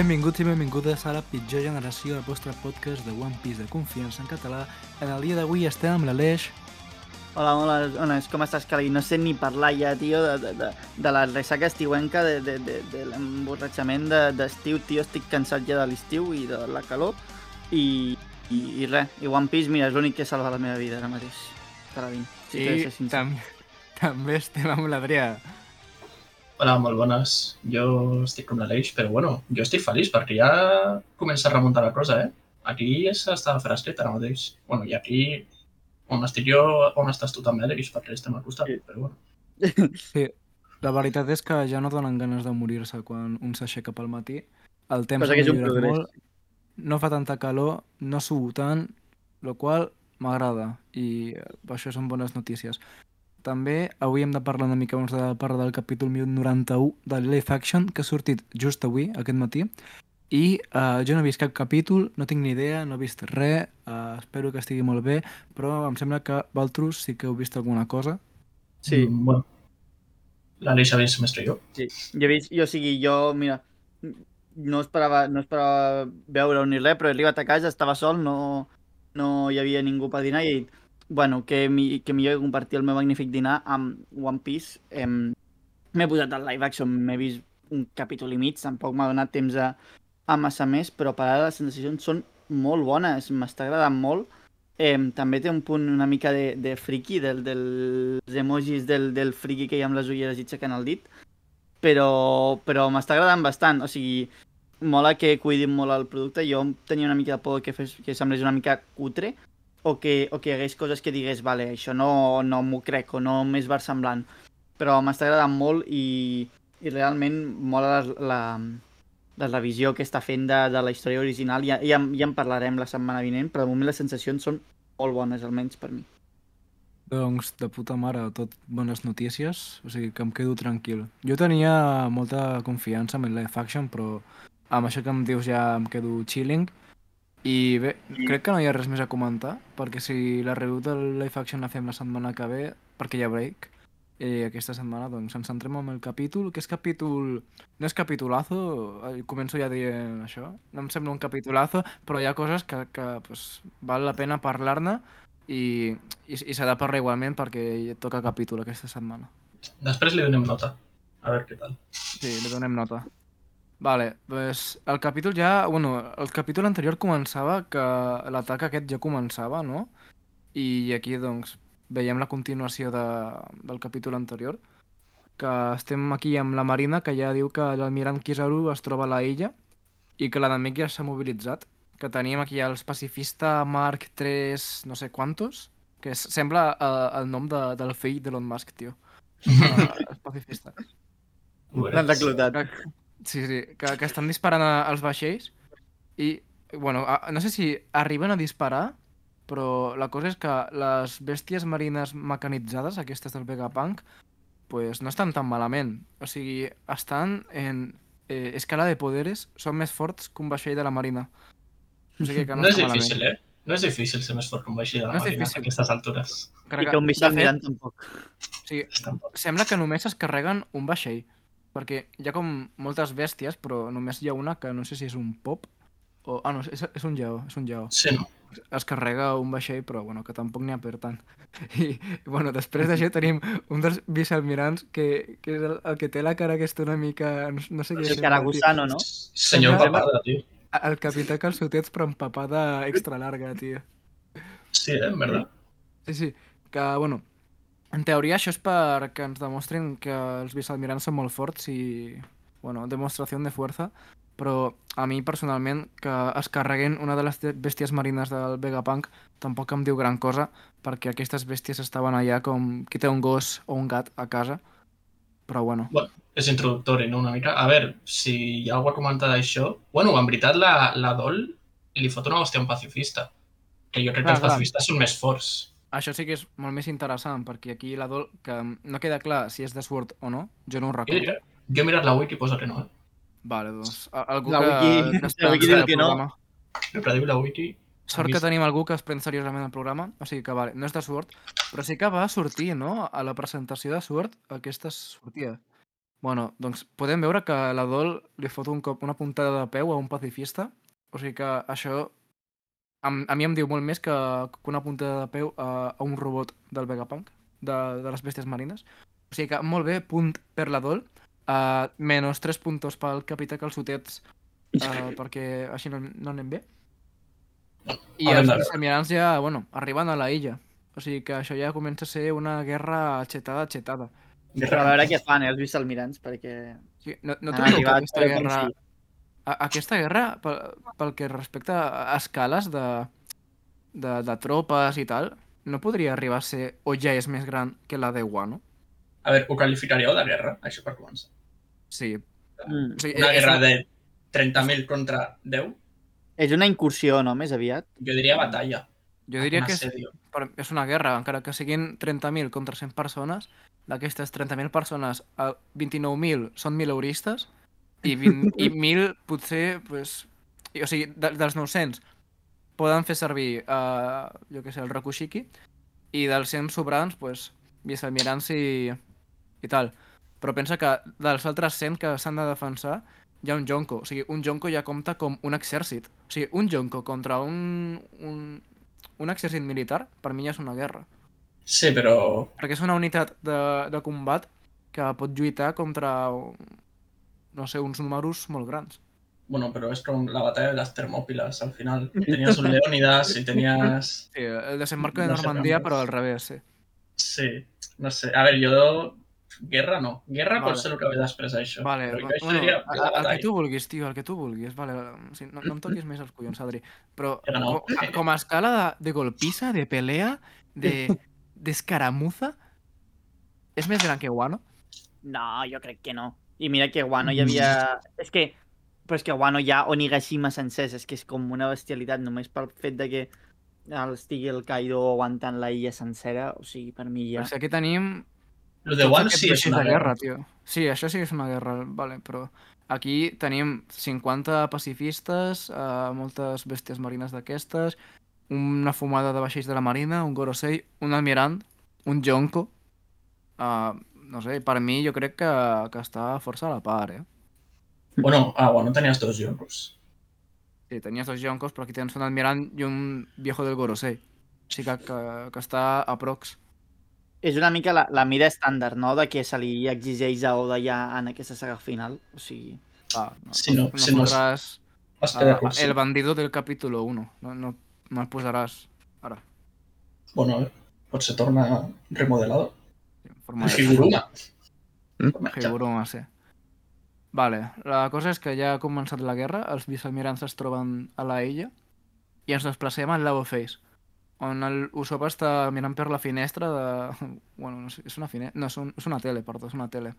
Benvinguts i benvingudes a la pitjor generació del vostre podcast de One Piece de confiança en català. En el dia d'avui estem amb l'Aleix. Hola, hola, hola, com estàs, Cali? No sé ni parlar ja, tio, de, de, de, de la ressaca estiuenca, de, de, de, de l'emborratxament d'estiu, tio. Estic cansat ja de l'estiu i de la calor. I, i, i res, i One Piece, mira, és l'únic que salva la meva vida ara mateix. Te la vinc, si I sincer. tam també estem amb l'Adrià. Hola, molt bones. Jo estic com l'Aleix, però bueno, jo estic feliç perquè ja comença a remuntar la cosa, eh? Aquí s'està fresquet ara mateix. Bueno, i aquí on estic jo, on estàs tu també, Aleix, perquè estem al costat, Sí. però bueno. Sí, la veritat és que ja no donen ganes de morir-se quan un s'aixeca pel matí. El temps ha que és un millorat molt, no fa tanta calor, no suo tant, el qual m'agrada i això són bones notícies. També avui hem de parlar una mica abans de parlar del capítol 1091 de Life Action, que ha sortit just avui, aquest matí, i uh, jo no he vist cap capítol, no tinc ni idea, no he vist res, uh, espero que estigui molt bé, però em sembla que Valtrus sí que heu vist alguna cosa. Sí, Mm, bueno. L'Aleix ha vist més que jo. sí. Jo he vist, jo, o sigui, jo, mira, no esperava, no esperava veure-ho ni res, però he arribat a casa, estava sol, no, no hi havia ningú per dinar i he dit, bueno, que, mi, que millor que compartir el meu magnífic dinar amb One Piece. Em, m'he posat el live action, m'he vist un capítol i mig, tampoc m'ha donat temps a, a massa més, però per ara les sensacions són molt bones, m'està agradant molt. Eh, també té un punt una mica de, de friki, del, dels emojis del, del friki que hi ha amb les ulleres i aixecant el dit, però, però m'està agradant bastant, o sigui, mola que cuidin molt el producte, jo tenia una mica de por que, fes, que semblés una mica cutre, o que, o que hi hagués coses que digués, vale, això no, no m'ho crec, o no m'és versemblant, però m'està agradant molt i, i realment mola la, la, la revisió que està fent de, de la història original, ja, ja, ja en parlarem la setmana vinent, però de moment les sensacions són molt bones, almenys per mi. Doncs de puta mare, tot bones notícies, o sigui que em quedo tranquil. Jo tenia molta confiança en el live action, però amb això que em dius ja em quedo chilling. I bé, crec que no hi ha res més a comentar, perquè si la review del live action la fem la setmana que ve, perquè hi ha break, i aquesta setmana doncs ens centrem en el capítol, que és capítol... No és capitulazo, eh, començo ja dient això, no em sembla un capitulazo, però hi ha coses que, que pues, val la pena parlar-ne i, i, i s'ha de parlar igualment perquè toca capítol aquesta setmana. Després li donem nota. A veure què tal. Sí, li donem nota. Vale, pues el capítol ja... Bueno, el capítol anterior començava que l'atac aquest ja començava, no? I aquí, doncs, veiem la continuació de, del capítol anterior, que estem aquí amb la Marina, que ja diu que l'almirant Kizaru es troba a la illa i que l'enemic ja s'ha mobilitzat, que teníem aquí els pacifista Mark 3 no sé quantos, que és, sembla uh, el nom de, del fill d'Elon Musk, tio. Uh, els pacifistes. Ho L'han reclutat. Sí, sí, que, que estan disparant a- als vaixells i, bueno, a, no sé si arriben a disparar, però la cosa és que les bèsties marines mecanitzades, aquestes del Vegapunk, pues no estan tan malament. O sigui, estan en eh, escala de poderes, són més forts que un vaixell de la marina. O sigui que no, No és està malament. difícil, eh? No és difícil ser més fort que un vaixell de la No és marina a difícil. aquestes altures. I que un de missatge fet, mirant tampoc. o sigui, Està en poc. sembla que només es carreguen un vaixell, perquè hi ha com moltes bèsties, però només hi ha una que no sé si és un pop o... Ah, no, és, és un lleó, és un lleó. Sí? Es carrega un vaixell, però bueno, que tampoc n'hi ha per tant. I, i bueno, després d'això tenim un dels vicealmirants que, que és el, el que té la cara aquesta una mica... No, no sé què El és. Caragusano, no? Senyor papada, tio. El capità Calçotets, però amb papada extra larga, tio. Sí, eh? En verdad. Sí, sí, que, bueno, en teoria això és perquè ens demostrin que els vicealmirants són molt forts i, bueno, demostració de força, però a mi personalment que es carreguen una de les bèsties marines del Vegapunk tampoc em diu gran cosa, perquè aquestes bèsties estaven allà com qui té un gos o un gat a casa, però bueno, Bueno, és introductori, no? Una mica. A veure, si hi ha algú a comentar d'això... Bueno, en veritat, la, la Dol li fot una un pacifista. Que jo crec Clar, que els clar. pacifistes són més forts. Això sí que és molt més interessant, perquè aquí la Dol, que no queda clar si és de Sword o no, jo no ho Jo, recordo. jo he mirat la wiki i posa que no, eh? Vale, doncs, algú La que, wiki- que es la wiki diu del que no. programa. Sempre diu la wiki... Sort que tenim algú que es pren seriosament el programa, o sigui que vale, no és de Sword, però sí que va sortir, no? A la presentació de Sword aquesta sortia. Bueno, doncs podem veure que la Dol li fot un cop una puntada de peu a un pacifista. O sigui que això a, a mi em diu molt més que, que una puntada de peu a, a un robot del Vegapunk, de, de les bèsties marines. O sigui que molt bé, punt per la Dol. Uh, menys 3 puntos pel capità Calçotets uh, perquè així no, no anem bé. I Haurem els almirants ja, bueno, arriben a la illa. O sigui que això ja comença a ser una guerra xetada, xetada. Però a veure què fan, eh, els vicealmirants, perquè... Sigui, no, no han trobeu que aquesta guerra... si- A, aquesta guerra, pel, pel que respecta a escales de, de, de tropes i tal, no podria arribar a ser, o ja és més gran que la de Wano? A veure, ho qualificaríeu de guerra, això per començar. Sí. Mm. O sigui, Una és guerra de 30.000 contra 10? És una incursió, no?, més aviat. Jo diria batalla. Jo diria que és, és una guerra, encara que siguin 30.000 contra 100 persones, d'aquestes 30.000 persones, eh, 29.000 són mileuristes i, 20, i 1.000 potser, pues, i, o sigui, de, dels 900 poden fer servir, eh, jo què sé, el Rakushiki, i dels 100 sobrants, pues, vicealmirants i, i tal. Però pensa que dels altres 100 que s'han de defensar, hi ha un Jonko. O sigui, un Jonko ja compta com un exèrcit. O sigui, un Jonko contra un, un, un exèrcit militar, per mi ja és una guerra. Sí, però Perquè és una unitat de, de combat que pot lluitar contra, no sé, uns números molt grans. bueno, però és com la batalla de les Termòpiles, al final. Tenies un Leónidas i tenies... Sí, el desembarco de No sé Normandia, quantes. però al revés, sí. Sí, no sé. A veure, jo... Guerra no. Guerra Vale. pot ser el que ve després d'això. Vale, però això bueno, el, el que tu vulguis, tio, el que tu vulguis. Vale, sí, no, no em toquis més els collons, Adri. Però Ja no. com, a- com a escala de, de golpissa, de pelea, de d'escaramuza, és més gran que Wano? No, jo crec que no. I mira que Wano hi havia... És que... Però és que Wano hi ha Onigashima sencers, és que és com una bestialitat, només pel fet de que el- estigui el Kaido aguantant la illa sencera, o sigui, per mi ja... Però si aquí tenim Lo de aquests sí és una guerra. tio. Sí, això sí que és una guerra, vale, però aquí tenim 50 pacifistes, uh, moltes bèsties marines d'aquestes, una fumada de vaixells de la marina, un Gorosei, un almirant, un Jonko. Uh, no sé, per mi jo crec que, que està força a la part, eh? Bueno, ah, bueno, tenies dos Yonkos. Sí, tenies dos Jonkos, però aquí tens un almirant i un viejo del Gorosei. O sigui que, que, que està a prox. És una mica la, la mida estàndard, no?, de que se li exigeix a Oda ja en aquesta saga final. O sigui... Ah, no, Si no- no si no Espera, ah, sí. el bandido del capítulo 1. No, no, no el posaràs ara. Bueno, potser torna remodelado. Forma de- Figuruma. Mm. Higuruma, sí. Vale, la cosa és que ja ha començat la guerra, els vicealmirants es troben a la illa i ens desplacem al Lavo Face, on el Usopp està mirant per la finestra de... Bueno, no sé, és una finestra... No, és, un, és una tele, perdó, és una tele.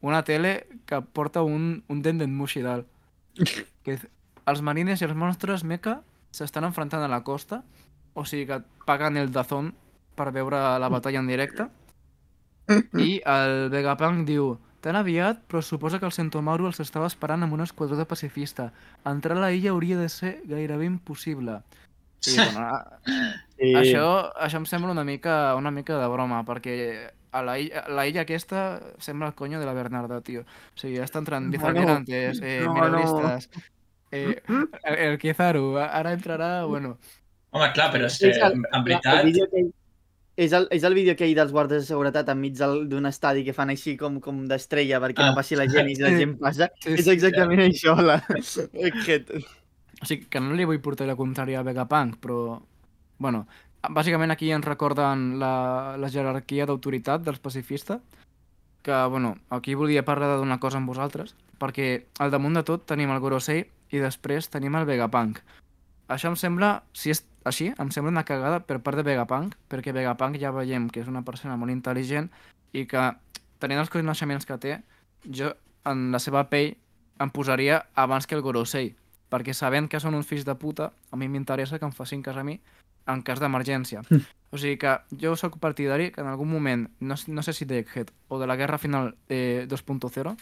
Una tele que porta un, un Denden Mushi dalt. Que els marines i els monstres mecha s'estan enfrontant a la costa, o sigui que paguen el dazón per veure la batalla en directe, i el Vegapunk diu Tan aviat, però suposa que el Sentomaru els estava esperant amb un esquadró de pacifista. Entrar a la illa hauria de ser gairebé impossible. Sí, bueno, a- Sí. això, això em sembla una mica, una mica de broma, perquè a la, illa, la illa aquesta sembla el coño de la Bernarda, tio. O sigui, ja està entrant No, vicealmirantes, eh, no, mileuristes, eh, el, el Kizaru, ara entrarà, bueno... Home, clar, però és que, el- en El veritat, vídeo aquell, és, el, és el vídeo aquell dels guardes de seguretat enmig d'un estadi que fan així com, com d'estrella perquè Ah. no passi la gent i la gent passa. Sí, és sí, exactament això. La... que... O sigui, que no li vull portar la contrària a Vegapunk, però... Bueno, bàsicament aquí ens recorden la, la jerarquia d'autoritat dels pacifistes, que, bueno, aquí volia parlar d'una cosa amb vosaltres, perquè al damunt de tot tenim el Gorosei i després tenim el Vegapunk. Això em sembla, si és així, em sembla una cagada per part de Vegapunk, perquè Vegapunk ja veiem que és una persona molt intel·ligent i que, tenint els coneixements que té, jo en la seva pell em posaria abans que el Gorosei, perquè sabent que són uns fills de puta, a mi m'interessa que em facin cas a mi en cas d'emergència. O sigui que jo sóc partidari que en algun moment, no, no sé si d'Egghead o de la Guerra Final eh, 2.0,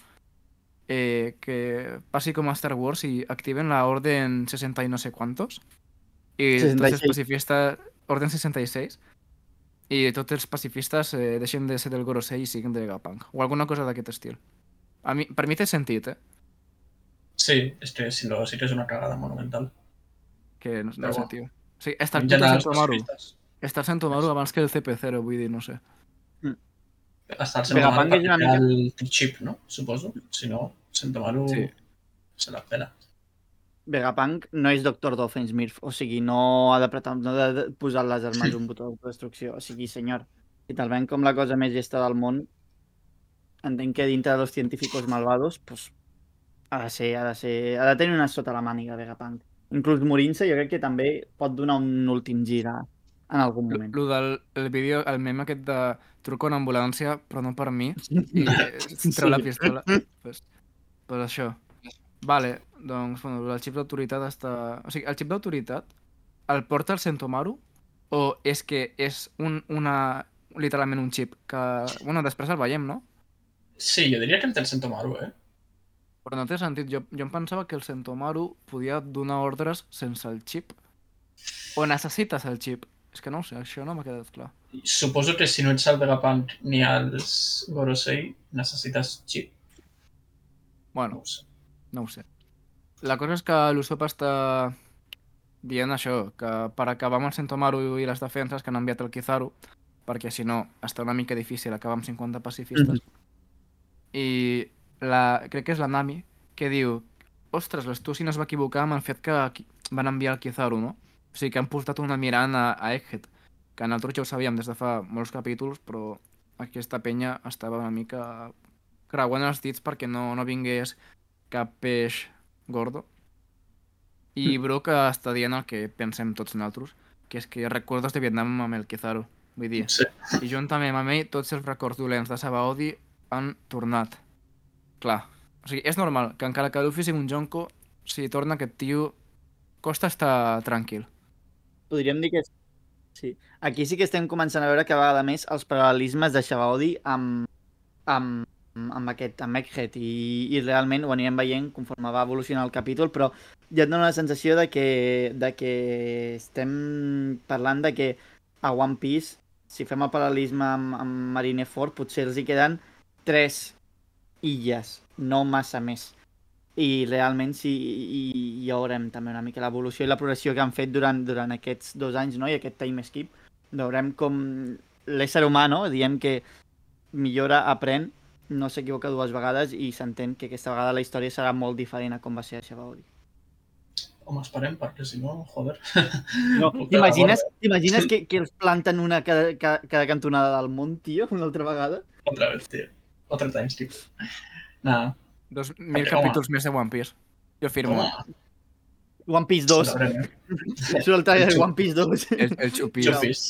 eh, que passi com a Star Wars i activen la Orden 60 i no sé tots els 66. pacifistes... Orden 66, i tots els pacifistes eh, deixen de ser del Gorosei i siguin de Vegapunk, o alguna cosa d'aquest estil. A mi, per mi té sentit, eh? Sí, és que si no, sí que és una cagada monumental. Que no, no sé, bueno. tio. El En pacifistes. Està el Sentomaru abans que el CP0, vull dir, no sé. Està el Vegapunk Sentomaru és una mica- el chip, no? Suposo. Si no, Sentomaru Sí. se la pela. Vegapunk no és Doctor Doofenshmirtz, o sigui, no ha d'apretar, no ha de posar les armes un botó d'autodestrucció. O sigui, senyor, si te'l ven com la cosa més llesta del món, entenc que dintre de los científicos malvados, pues, ha de ser, ha de ser, ha de tenir una sota la màniga Vegapunk. Inclús morint-se, jo crec que també pot donar un últim gir a, en algun moment. lo del el vídeo, el meme aquest de truco una ambulància, però no per mi, i sí. treu la pistola. Pues, pues això. Vale, doncs, bueno, el xip d'autoritat està... O sigui, el xip d'autoritat el porta el Sentomaru o és que és un, una, literalment un xip que... Bueno, després el veiem, no? Sí, jo diria que el té el Sentomaru, eh? Però no té sentit. Jo, jo em pensava que el Sentomaru podia donar ordres sense el xip. O necessites el xip. És que no sé, això no m'ha quedat clar. Suposo que si no ets el Vegapunk ni els Gorosei, necessites chip. Bueno, No ho sé. No ho sé. La cosa és que l'Usopp està dient això, que per acabar amb el Sentomaru i les defenses que han enviat el Kizaru, perquè si no està una mica difícil acabar amb 50 pacifistes. I la, crec que és la Nami que diu ostres, l'Stussy no es va equivocar amb el fet que van enviar el Kizaru, no? O sigui que han portat una mirant a, a Egghead, que nosaltres ja ho sabíem des de fa molts capítols, però aquesta penya estava una mica creuant els dits perquè no, no vingués cap peix gordo. I Brook està dient el que pensem tots nosaltres, que és que recordos de Vietnam amb el Kizaru. Vull dir, Sí. i juntament amb ell, tots els records dolents de Sabaody han tornat. Clar. O sigui, és normal que encara que Luffy sigui un jonco, si torna aquest tio, costa estar tranquil. Podríem dir que sí. Aquí sí que estem començant a veure cada vegada més els paral·lelismes de Xabaudi amb, amb, amb aquest, amb Egghead i, i realment ho anirem veient conforme va evolucionar el capítol, però ja et dona la sensació de que, de que estem parlant de que a One Piece, si fem el paral·lelisme amb, amb Marineford, potser els hi queden tres illes, no massa més i realment sí, i, i ja veurem també una mica l'evolució i la progressió que han fet durant, durant aquests dos anys no? i aquest time skip veurem com l'ésser humà no? diem que millora, aprèn no s'equivoca dues vegades i s'entén que aquesta vegada la història serà molt diferent a com va ser a Xabaudi. Home, esperem, perquè si no, joder. No, T'imagines borda. t'imagines que, que els planten una cada, cada, cada cantonada del món, tio, una altra vegada? Otra vez, tío. Otra time skip. Nada. Dos mil Home. capítols més de One Piece. Jo firmo. Toma, One Piece 2, celebrem, eh? surt el trailer de One Piece 2. El, el xupís. Chupis.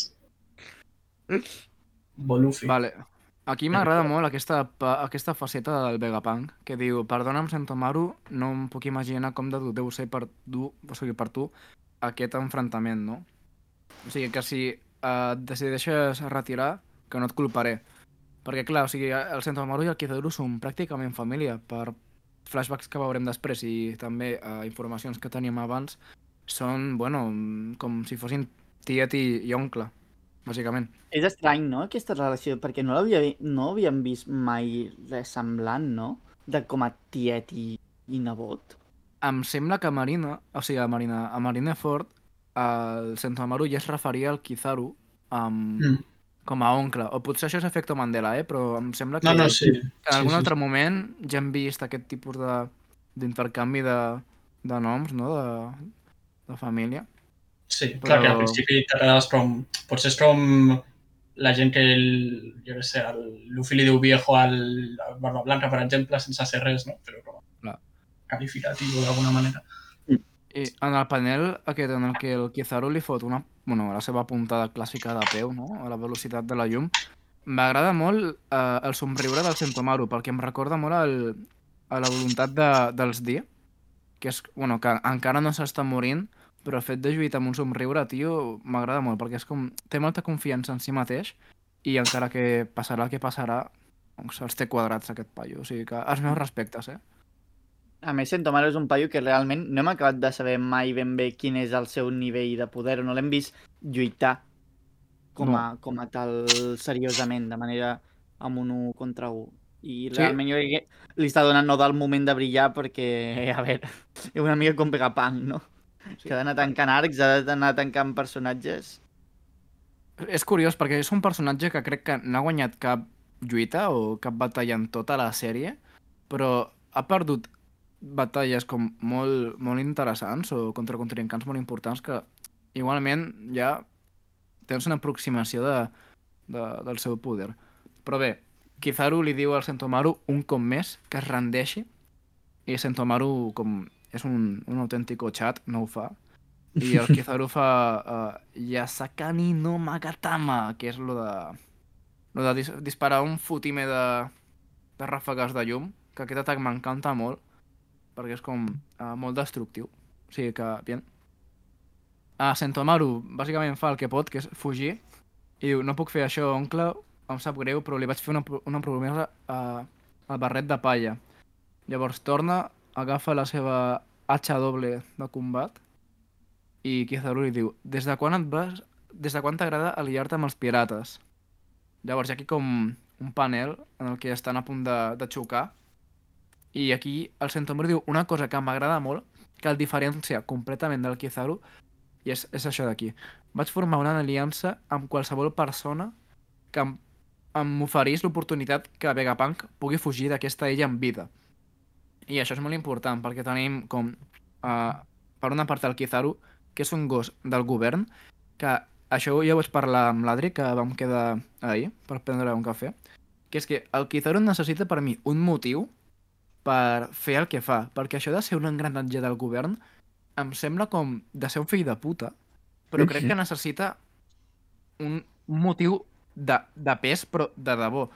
Bolufi. Vale. Aquí m'agrada molt aquesta, aquesta faceta del Vegapunk, que diu, perdona'm, Sentomaru, no em puc imaginar com de dur deu ser per tu, o sigui, per tu aquest enfrontament, no? O sigui, que si eh, et decideixes retirar, que no et culparé. Perquè, clar, o sigui, el Sentomaru i el Kizaru són pràcticament família, per flashbacks que veurem després i també eh, informacions que teníem abans, són, bueno, com si fossin tiet i, i oncle, bàsicament. És estrany, no?, aquesta relació, perquè no l'havia no havíem vist mai res semblant, no?, de com a tiet i, i nebot. Em sembla que Marina, o sigui, a Marina, a Marineford, el Sentomaru ja es referia al Kizaru amb, Mm. Com a oncle. O potser això és efecte Mandela, eh? Però em sembla que, No, no, sí. que en sí, algun sí, altre moment ja hem vist aquest tipus de d'intercanvi de, de noms, no?, de, de família. Sí, clar que al Però- principi quedaves com... Potser és com la gent que, el, jo què sé, el Luffy li diu viejo al, al Barba Blanca, per exemple, sense ser res, no? Però com Clar. qualificatiu d'alguna manera. I en el panel aquest en el que el Kizaru li fot una, bueno, la seva puntada clàssica de peu, no?, a la velocitat de la llum, m'agrada molt eh, el somriure del Sentomaru, perquè em recorda molt el, a la voluntat de, dels D, que és, bueno, que encara no s'està morint, però el fet de lluitar amb un somriure, tio, m'agrada molt, perquè és com... té molta confiança en si mateix i encara que passarà el que passarà, doncs els té quadrats aquest paio. O sigui que els meus respectes, eh? A més, Sentomaru és un paio que realment no hem acabat de saber mai ben bé quin és el seu nivell de poder, no l'hem vist lluitar com a, com a tal seriosament, de manera amb un 1 contra 1. I Sí. realment jo crec que li està donant no del moment de brillar perquè, a veure, és una mica com Vegapunk, no? Sí. Que ha d'anar tancant arcs, ha d'anar tancant personatges. És curiós perquè és un personatge que crec que no ha guanyat cap lluita o cap batalla en tota la sèrie, però ha perdut batalles com molt, molt interessants o contra contrincants molt importants que igualment ja tens una aproximació de, de, del seu poder. Però bé, Kizaru li diu al Sentomaru un cop més que es rendeixi i Sentomaru, com és un, un autèntic chat, no ho fa. I el Kizaru fa uh, Yasakani no Magatama, que és lo de, lo de dis disparar un fotime de, de ràfegues de llum, que aquest atac m'encanta molt, perquè és com uh, molt destructiu. O sigui que, bien. Uh, Sentomaru bàsicament fa el que pot, que és fugir, i diu, no puc fer això, oncle, em sap greu, però li vaig fer una, una promesa uh, al barret de palla. Llavors torna, agafa la seva hacha doble de combat i Kizaru li diu des de quan et vas... Des de quan t'agrada aliar-te amb els pirates? Llavors hi ha aquí com un panel en el que estan a punt de, de xocar i aquí el Sentomaru diu una cosa que m'agrada molt, que el diferencia completament del Kizaru i és, és això d'aquí. Vaig formar una aliança amb qualsevol persona que em, em oferís l'oportunitat que Vegapunk pugui fugir d'aquesta illa en vida. I això és molt important perquè tenim com, uh, per una part, el Kizaru, que és un gos del govern, que això ja vaig parlar amb l'Adri, que vam quedar ahir per prendre un cafè, que és que el Kizaru necessita per mi un motiu per fer el que fa, perquè això de ser un engranatge del govern em sembla com de ser un fill de puta, però crec que necessita un un motiu de, de pes, però de debò,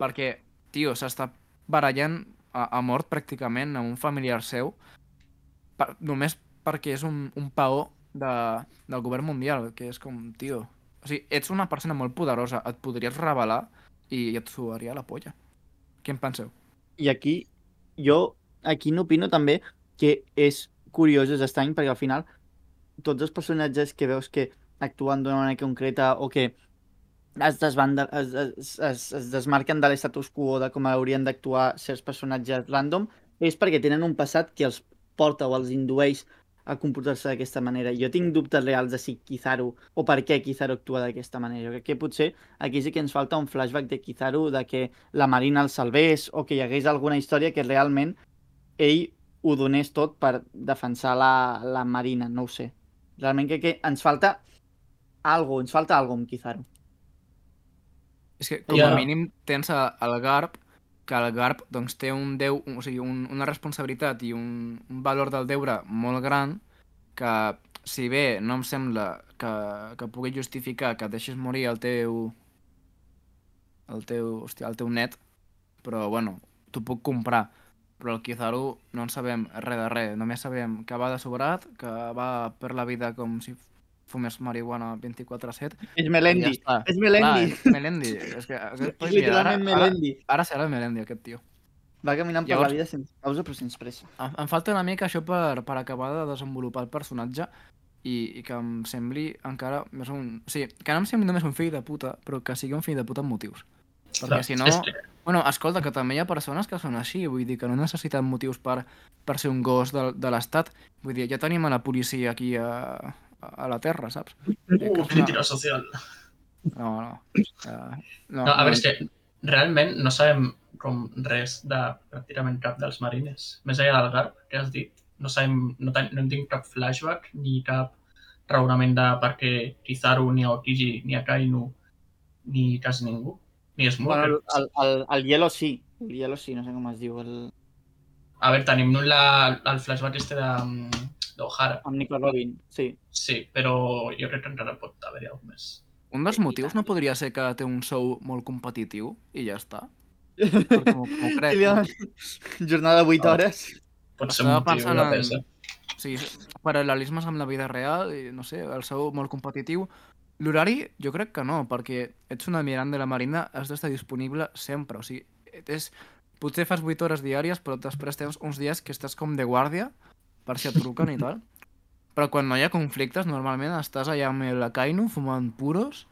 perquè, tio, s'està barallant a, a mort pràcticament amb un familiar seu per, només perquè és un, un paó de, del govern mundial, que és com, tio... O sigui, ets una persona molt poderosa, et podries revelar i et suaria la polla. Què en penseu? I aquí, jo, aquí n'opino també que és curiós, és estrany, perquè al final tots els personatges que veus que actuen d'una manera concreta o que es, desbanda, es, es, es, es desmarquen de l'estatus quo de com haurien d'actuar certs personatges random, és perquè tenen un passat que els porta o els indueix a comportar-se d'aquesta manera. Jo tinc dubtes reals de si Kizaru, o per què Kizaru actua d'aquesta manera. Jo crec que potser aquí sí que ens falta un flashback de Kizaru, de que la Marina el salvés, o que hi hagués alguna història que realment ell ho donés tot per defensar la, la Marina, no ho sé. Realment crec que ens falta algo, ens falta algo amb Kizaru. És que, com Ja. a mínim, tens a- el Garp, que el Garp doncs, té un deu, o sigui, un, una responsabilitat i un, un valor del deure molt gran que, si bé no em sembla que, que pugui justificar que deixis morir el teu el teu, hòstia, el teu net, però, bueno, t'ho puc comprar. Però el Kizaru no en sabem res de res. Només sabem que va de sobrat, que va per la vida com si fumés marihuana 24-7 És Melendi, ja és Melendi. Clar, és Melendi. És que, és mira, ara, literalment ara, Melendi. ara serà Melendi, aquest tio. Va caminant per Llavors- la vida sense pausa però sense pressa. Em, em falta una mica això per, per acabar de desenvolupar el personatge i, i que em sembli encara més un... O sigui, que no em sembli només un fill de puta, però que sigui un fill de puta amb motius. Perquè si no... És que, Bueno, escolta, que també hi ha persones que són així, vull dir que no necessiten motius per, per ser un gos de, de l'Estat. Vull dir, ja tenim a la policia aquí a, a la Terra, saps? uh, és crítica social. No, no. Uh, no, No, a veure, és que realment no sabem com res de pràcticament cap dels marines. Més enllà del Garp, que has dit, no, sabem, no, ten, no en tinc cap flashback ni cap raonament de per què Kizaru, ni Aokiji, ni Akainu, ni quasi ningú, ni Smoker. Bueno, el, el, el Hielo sí. El Hielo sí, no sé com es diu. El... A veure, tenim la, el flashback este de mm, d'Ohara, Amb Nico Robin, sí. sí, però jo crec que encara pot haver-hi alguna més. Un dels motius no podria ser que té un sou molt competitiu i ja està? Perquè m'ho crec. No? Jornada de 8 Ah. hores. Pot ser Estava un motiu en- pesa. O sigui, paral·lelismes amb la vida real, i no sé, el sou molt competitiu. L'horari, jo crec que no, perquè ets un almirant de la Marina, has d'estar disponible sempre. O sigui, és, potser fas 8 hores diàries, però després tens uns dies que estàs com de guàrdia, per si et truquen i tal. Però quan no hi ha conflictes, normalment estàs allà amb el Akainu fumant puros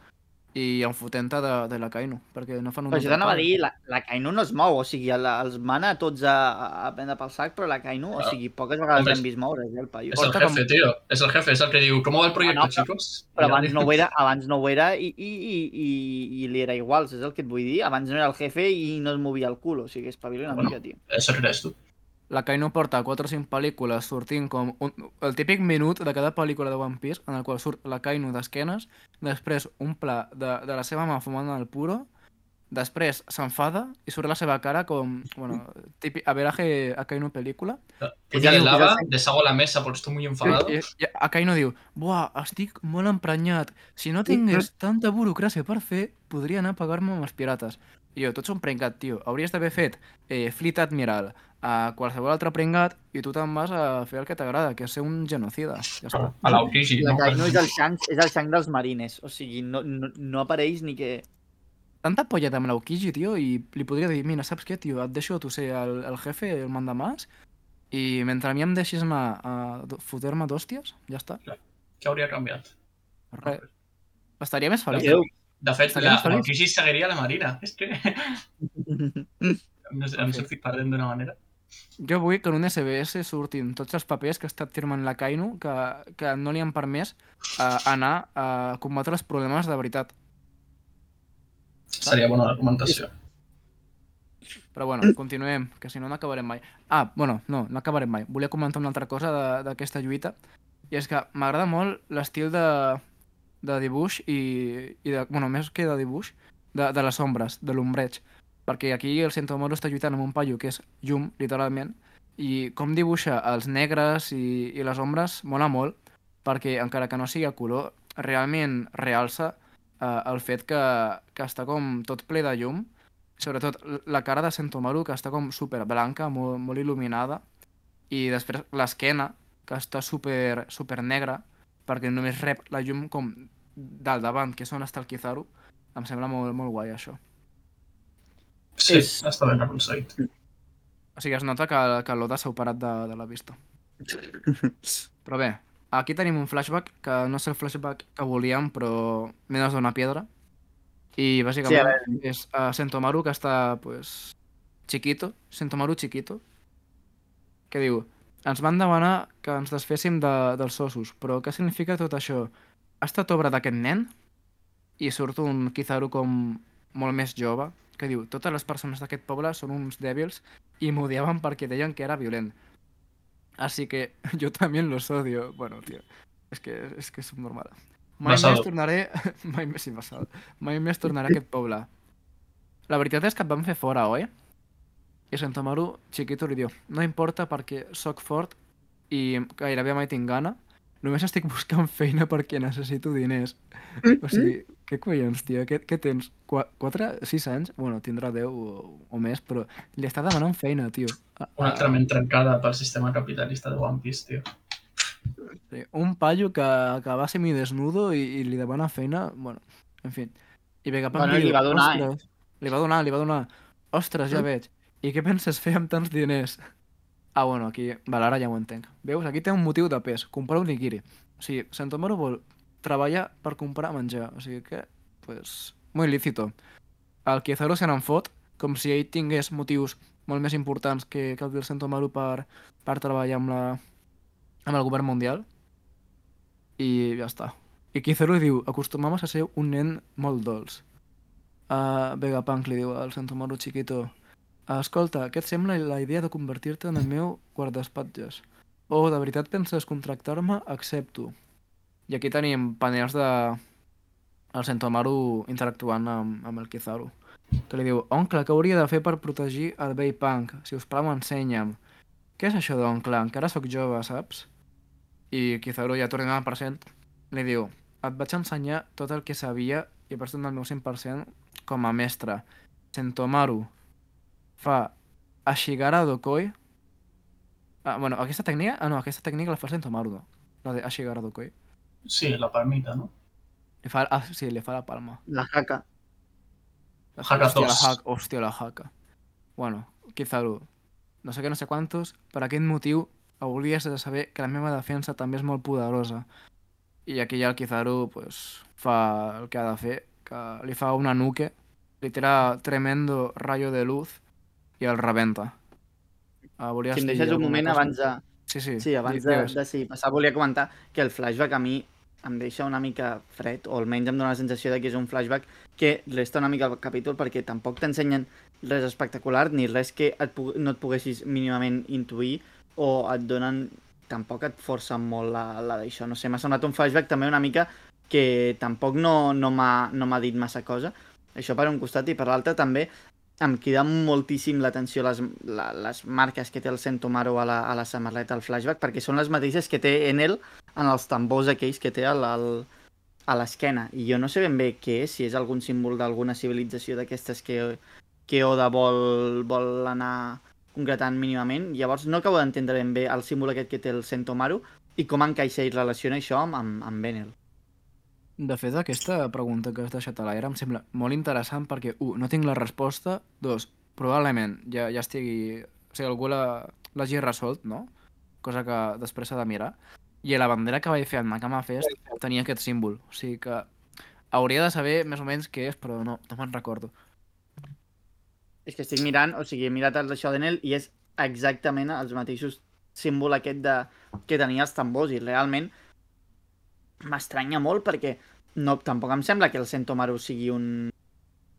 i en fotent de, de la Kainu, perquè no fan un... Però això altre t'anava a dir, la, la Kainu no es mou, o sigui, la, els mana a tots a, a prendre pel sac, però la Kainu, o Claro. sigui, poques vegades Hombre, l'hem vist moure, eh, el paio. Es el Porta com- jefe, tío. Es el jefe, es el que digo, ¿cómo va el proyecto, Ah, no, però- chicos? Però abans no ho era, abans no ho era i, i, i, i, i li era igual, saps el que et vull dir? Abans no era el jefe i no es movia el cul, o sigui, espavila una Bueno. mica, tio. Eso crees tú. La Kainu porta 4 o 5 pel·lícules sortint com un, el típic minut de cada pel·lícula de One Piece en el qual surt la Kainu d'esquenes, després un pla de, de la seva mà fumant el puro, després s'enfada i surt la seva cara com, bueno, típic, a veraje a Kainu pel·lícula, en digo, lava, pues ya deshago la mesa porque estoy muy enfadado. I, i Akainu diu, buah, estic molt emprenyat. Si no tingués tanta burocràcia per fer, podria anar a pagar-me amb els pirates. I jo, tu ets un pringat, tio. Hauries d'haver fet eh, Fleet Admiral a qualsevol altre pringat i tu te'n vas a fer el que t'agrada, que és ser un genocida. Ja està. A la Aokiji, La ¿no? És el Shanks, és el Shanks dels marines, o sigui, no, no, no apareix ni que... Tanta polla amb l'Aukiji, tio, i li podria dir, mira, saps què, tio? Et deixo tu ser el, el jefe, el mandamàs, i mentre a mi em deixis anar a fotre-me d'hòsties, ja està. ¿Qué habría cambiado? Res. Estaria més feliç. Déu. De fet, la, feliços. l'Aokiji seguiria la Marina. És que ens, ens Sí. estic perdent d'una manera. Jo vull que en un SBS surtin tots els papers que ha estat firmant la Kainu que, que no li han permès uh, anar a combatre els problemes de veritat. Seria bona documentació. Però bueno, continuem, que si no no acabarem mai. Ah, bueno, no, no acabarem mai. Volia comentar una altra cosa de- d'aquesta lluita, i és que m'agrada molt l'estil de, de dibuix i, i de, bueno, més que de dibuix, de, de les ombres, de l'ombreig. Perquè aquí el Sentomaru està lluitant amb un paio que és llum, literalment, i com dibuixa els negres i, i les ombres mola molt, perquè encara que no sigui a color, realment realça eh, el fet que, que està com tot ple de llum, sobretot la cara de Sentomaru, que està com super blanca, molt, molt il·luminada, i després l'esquena, que està super, super negra, perquè només rep la llum com del davant, que és on està el Kizaru. Em sembla molt, molt guai, això. Sí, És- està ben aconseguit. O sigui, es nota que, que l'Oda s'ha operat de, de la vista. Però bé, aquí tenim un flashback, que no és el flashback que volíem, però menos d'una piedra. I bàsicament Sí, a és uh, Sentomaru que està, pues, chiquito, Sentomaru chiquito, que diu, ens van demanar que ens desféssim de, dels ossos, però què significa tot això? Ha estat obra d'aquest nen? I surt un Kizaru com molt més jove, que diu, totes les persones d'aquest poble són uns dèbils i m'odiaven perquè deien que era violent. Así que yo también los odio. Bueno, tío, es que, és que és normal. Mai Basado. més tornaré... Mai més, sí, basado. Mai més tornaré a aquest poble. La veritat és que et van fer fora, oi? I Santamaru, Chiquito, li diu no importa perquè sóc fort i gairebé mai tinc gana. Només estic buscant feina perquè necessito diners. O sigui, què collons, tio? Què, què tens? Qua, 4, 6 anys? Bueno, tindrà 10 o, o més, però li està demanant feina, tio. A- Una a- altra ment trencada pel sistema capitalista de One Piece, tio. Sí, un paio que, que va semidesnudo i, i li demana feina, bueno, en fi. I Vegapunk Bueno, li va donar, eh? li va donar, li va donar, ostres, ja Mm. veig. I què penses fer amb tants diners? Ah, bueno, aquí, vale, ara ja ho entenc. Veus, aquí té un motiu de pes, comprar un nigiri. O sigui, Santomaru vol treballar per comprar menjar, o sigui que, pues, muy lícito. El Kizaru se n'en fot, com si ell tingués motius molt més importants que, que el del Santomaru per, per treballar amb la, amb el govern mundial i ja està. I Kizaru diu, acostumamos a ser un nen molt dolç. Uh, Vegapunk li diu al Santomaru Chiquito, escolta, què et sembla la idea de convertir-te en el meu guardaespatlles? O de veritat penses contractar-me? Accepto. I aquí tenim panels de el Sentomaru interactuant amb, amb el Kizaru que li diu, oncle, què hauria de fer per protegir el vell punk? Si us plau, ensenya'm. Què és això d'oncle? Encara sóc jove, saps? I Kizaru, ja tornant al present, li diu, et vaig ensenyar tot el que sabia i vaig donar el meu 100% com a mestre. Sentomaru fa Ashigara Dokoi. Ah, bueno, aquesta tècnica... Ah, no, aquesta tècnica la fa el Sentomaru, no? La de Ashigara Dokoi. Sí, la palmita, no? Li fa... Ah, sí, li fa la palma. La jaca. La Haka hòstia, la hòstia, la haka. Bueno, Kizaru, no sé què, no sé quantos, per aquest motiu hauries de saber que la meva defensa també és molt poderosa. I aquí ja el Kizaru pues, fa el que ha de fer que li fa una nuque, li tira tremendo rayo de luz i el rebenta. Uh, volies Si em deixes un moment cosa? abans de, Sí, sí. Sí, abans de, de sí, passar, volia comentar que el flashback a mi em deixa una mica fred, o almenys em dóna la sensació de que és un flashback que resta una mica al capítol perquè tampoc t'ensenyen res espectacular ni res que et no et poguessis mínimament intuir o et donen tampoc et forcen molt la, la d'això. No sé, m'ha semblat un flashback també una mica que tampoc no, no m'ha no dit massa cosa. Això per un costat i per l'altre també em crida moltíssim l'atenció les, les marques que té el Sentomaru a la, a la samarreta al flashback perquè són les mateixes que té en ell en els tambors aquells que té al, a l'esquena i jo no sé ben bé què és, si és algun símbol d'alguna civilització d'aquestes que, que Oda vol, vol anar concretant mínimament, llavors no acabo d'entendre ben bé el símbol aquest que té el Sentomaru i com encaixa i relaciona això amb, amb, amb Benel. De fet, aquesta pregunta que has deixat a l'aire em sembla molt interessant perquè, un, no tinc la resposta, dos, probablement ja, ja estigui... O sigui, algú l'hagi resolt, no? Cosa que després s'ha de mirar. I la bandera que vaig fer al Nakama Fest tenia aquest símbol. O sigui que hauria de saber més o menys què és, però no, no me'n recordo. És que estic mirant, o sigui, he mirat el d'això d'Enel i és exactament els mateixos símbol aquest de, que tenia els tambors i realment m'estranya molt perquè no, tampoc em sembla que el Sentomaru sigui un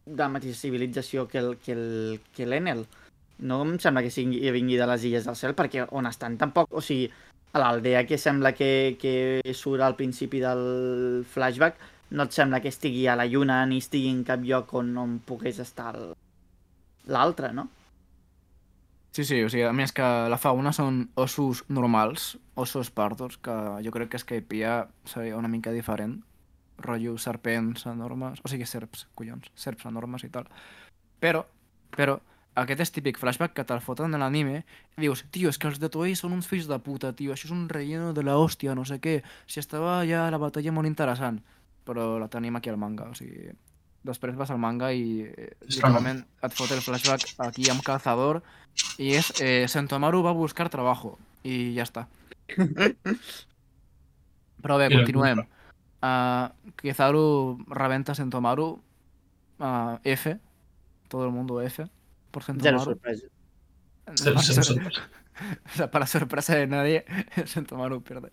de la mateixa civilització que el, que el, que l'Enel. No em sembla que sigui, vingui de les Illes del Cel perquè on estan tampoc, o sigui, a l'aldea que sembla que, que surt al principi del flashback no et sembla que estigui a la lluna ni estigui en cap lloc on, on pogués estar l'altre, no? Sí, sí, o sigui, a més que la fauna són ossos normals, ossos pardos, que jo crec que Skypiea seria una mica diferent. Rotllo serpents enormes, o sigui, serps, collons, serps enormes i tal. Però, però, aquest és típic flashback que te'l foten a l'anime i dius, tio, és que els de Toei són uns fills de puta, tio, això és un relleno de la hòstia, no sé què. Si estava ja la batalla molt interessant, però la tenim aquí al manga, o sigui... Després vas al manga i eh, literalment et fot el flashback aquí amb calzador i és eh, Sentomaru va a buscar trabajo i ja està. Però bé, continuem. Uh, Kizaru rebenta a Sentomaru uh, F, todo el mundo F por Sentomaru. sorpresa. Zero, zero sorpresa. O sea, para sorpresa de nadie, Sentomaru pierde.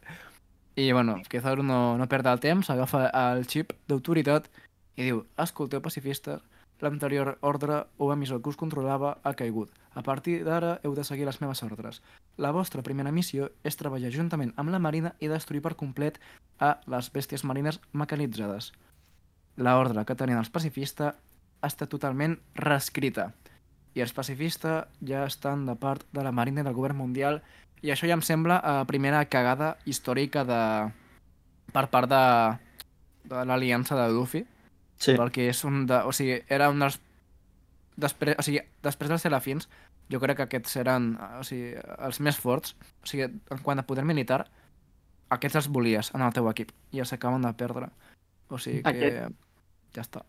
I, bueno, Kizaru no, no perd el temps, agafa el xip d'autoritat i diu, escolteu pacifistes, l'anterior ordre o emissor que us controlava ha caigut. A partir d'ara heu de seguir les meves ordres. La vostra primera missió és treballar juntament amb la Marina i destruir per complet a les bèsties marines mecanitzades. La ordre que tenien els pacifistes està totalment reescrita i els pacifistes ja estan de part de la Marina i del govern mundial i això ja em sembla la primera cagada històrica de... per part de, de l'aliança de Luffy Sí. perquè és un de... O sigui, era un dels... Després, o sigui, després dels Serafins, jo crec que aquests eren o sigui, els més forts. O sigui, en quant a poder militar, aquests els volies en el teu equip i els acaben de perdre. O sigui que... Aquest- Ja està.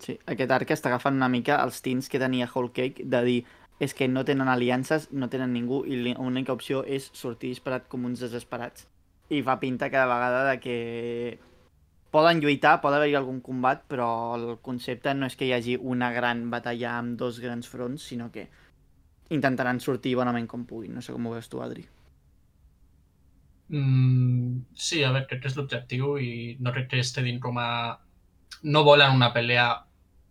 Sí, aquest arc està agafant una mica els tints que tenia Whole Cake de dir és que no tenen aliances, no tenen ningú i l'única opció és sortir disparat com uns desesperats. I fa pinta cada vegada de que poden lluitar, pot haver-hi algun combat, però el concepte no és que hi hagi una gran batalla amb dos grans fronts, sinó que intentaran sortir bonament com puguin. No sé com ho veus tu, Adri. Mm, sí, a veure, crec que és l'objectiu i no crec que esté dins com a... No volen una pelea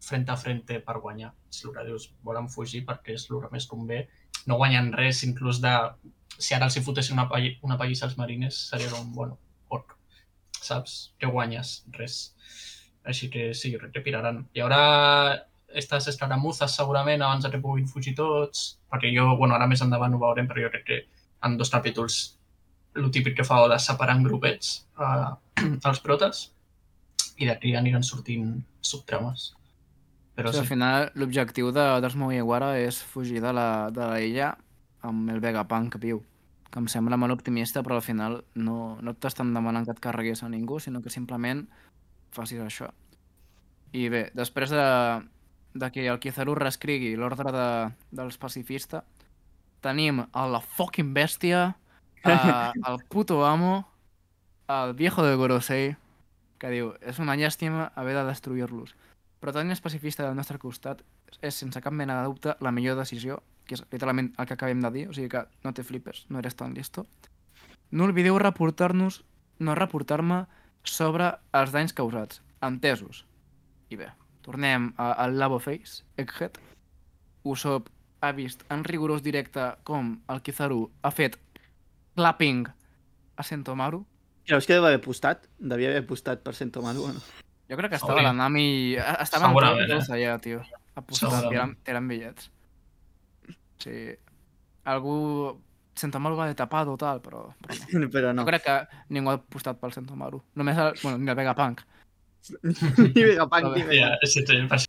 frente a frente per guanyar. És el que dius, volen fugir perquè és el que més convé. No guanyen res, inclús de... Si ara els hi fotessin una, pall una pallissa als marines, seria com, bueno. Saps? Què guanyes? Res. Així que sí, crec que piraran. Hi haurà estas escaramuzas segurament abans que puguin fugir tots, perquè jo, bueno, ara més endavant ho veurem, però jo crec que en dos capítols el típic que fa de separar en grupets uh, els protes i d'aquí aniran sortint subtrames. Però sigui, sí, al final, l'objectiu de, dels Mugiwara és fugir de la, de la illa amb el Vegapunk viu, que em sembla molt optimista, però al final no, no t'estan demanant que et carreguis a ningú, sinó que simplement facis això. I bé, després de, de que el Kizaru reescrigui l'ordre de, dels pacifistes, tenim a la fucking bèstia, a, el puto amo, el viejo de Gorosei, que diu, és una llàstima haver de destruir-los. però tenir els pacifista del nostre costat és, sense cap mena de dubte, la millor decisió, que és literalment el que acabem de dir, o sigui que no te flipes, no eres tan listo. No oblideu reportar-nos, no reportar-me sobre els danys causats, entesos. I bé, tornem al Labo Face, Egghead. Usopp ha vist en rigorós directe com el Kizaru ha fet clapping a Sentomaru. Creus que deu haver postat? Devia haver postat per Sentomaru o no? Jo crec que estava la Nami... Estava en Segurament, eh? allà, tio. Apostant, tirant, tirant bitllets. Sí. Algú... Sentomaru va de tapado, tal, però, però no. Però no. No crec que ningú ha apostat pel Sentomaru. Només el... Bueno, ni el Vegapunk. Ni Vegapunk, ni Ja, Vegapunk.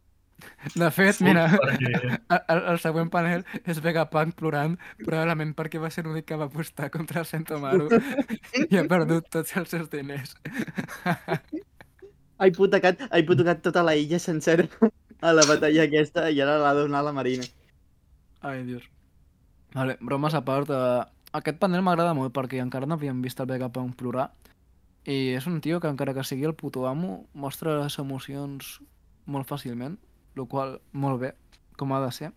De fet, mira, perquè el, el següent panel és Vegapunk plorant, probablement perquè va ser l'únic que va apostar contra el Sentomaru i ha perdut tots els seus diners. Ha hipotecat, ha hipotecat tota la illa sencera a la batalla aquesta i ara l'ha a la Marina. Ai, Dios. Vale, bromes a part, eh, aquest panel m'agrada molt perquè encara no havíem vist el Vegapunk plorar i és un tio que encara que sigui el puto amo mostra les emocions molt fàcilment, el qual molt bé, com ha de ser.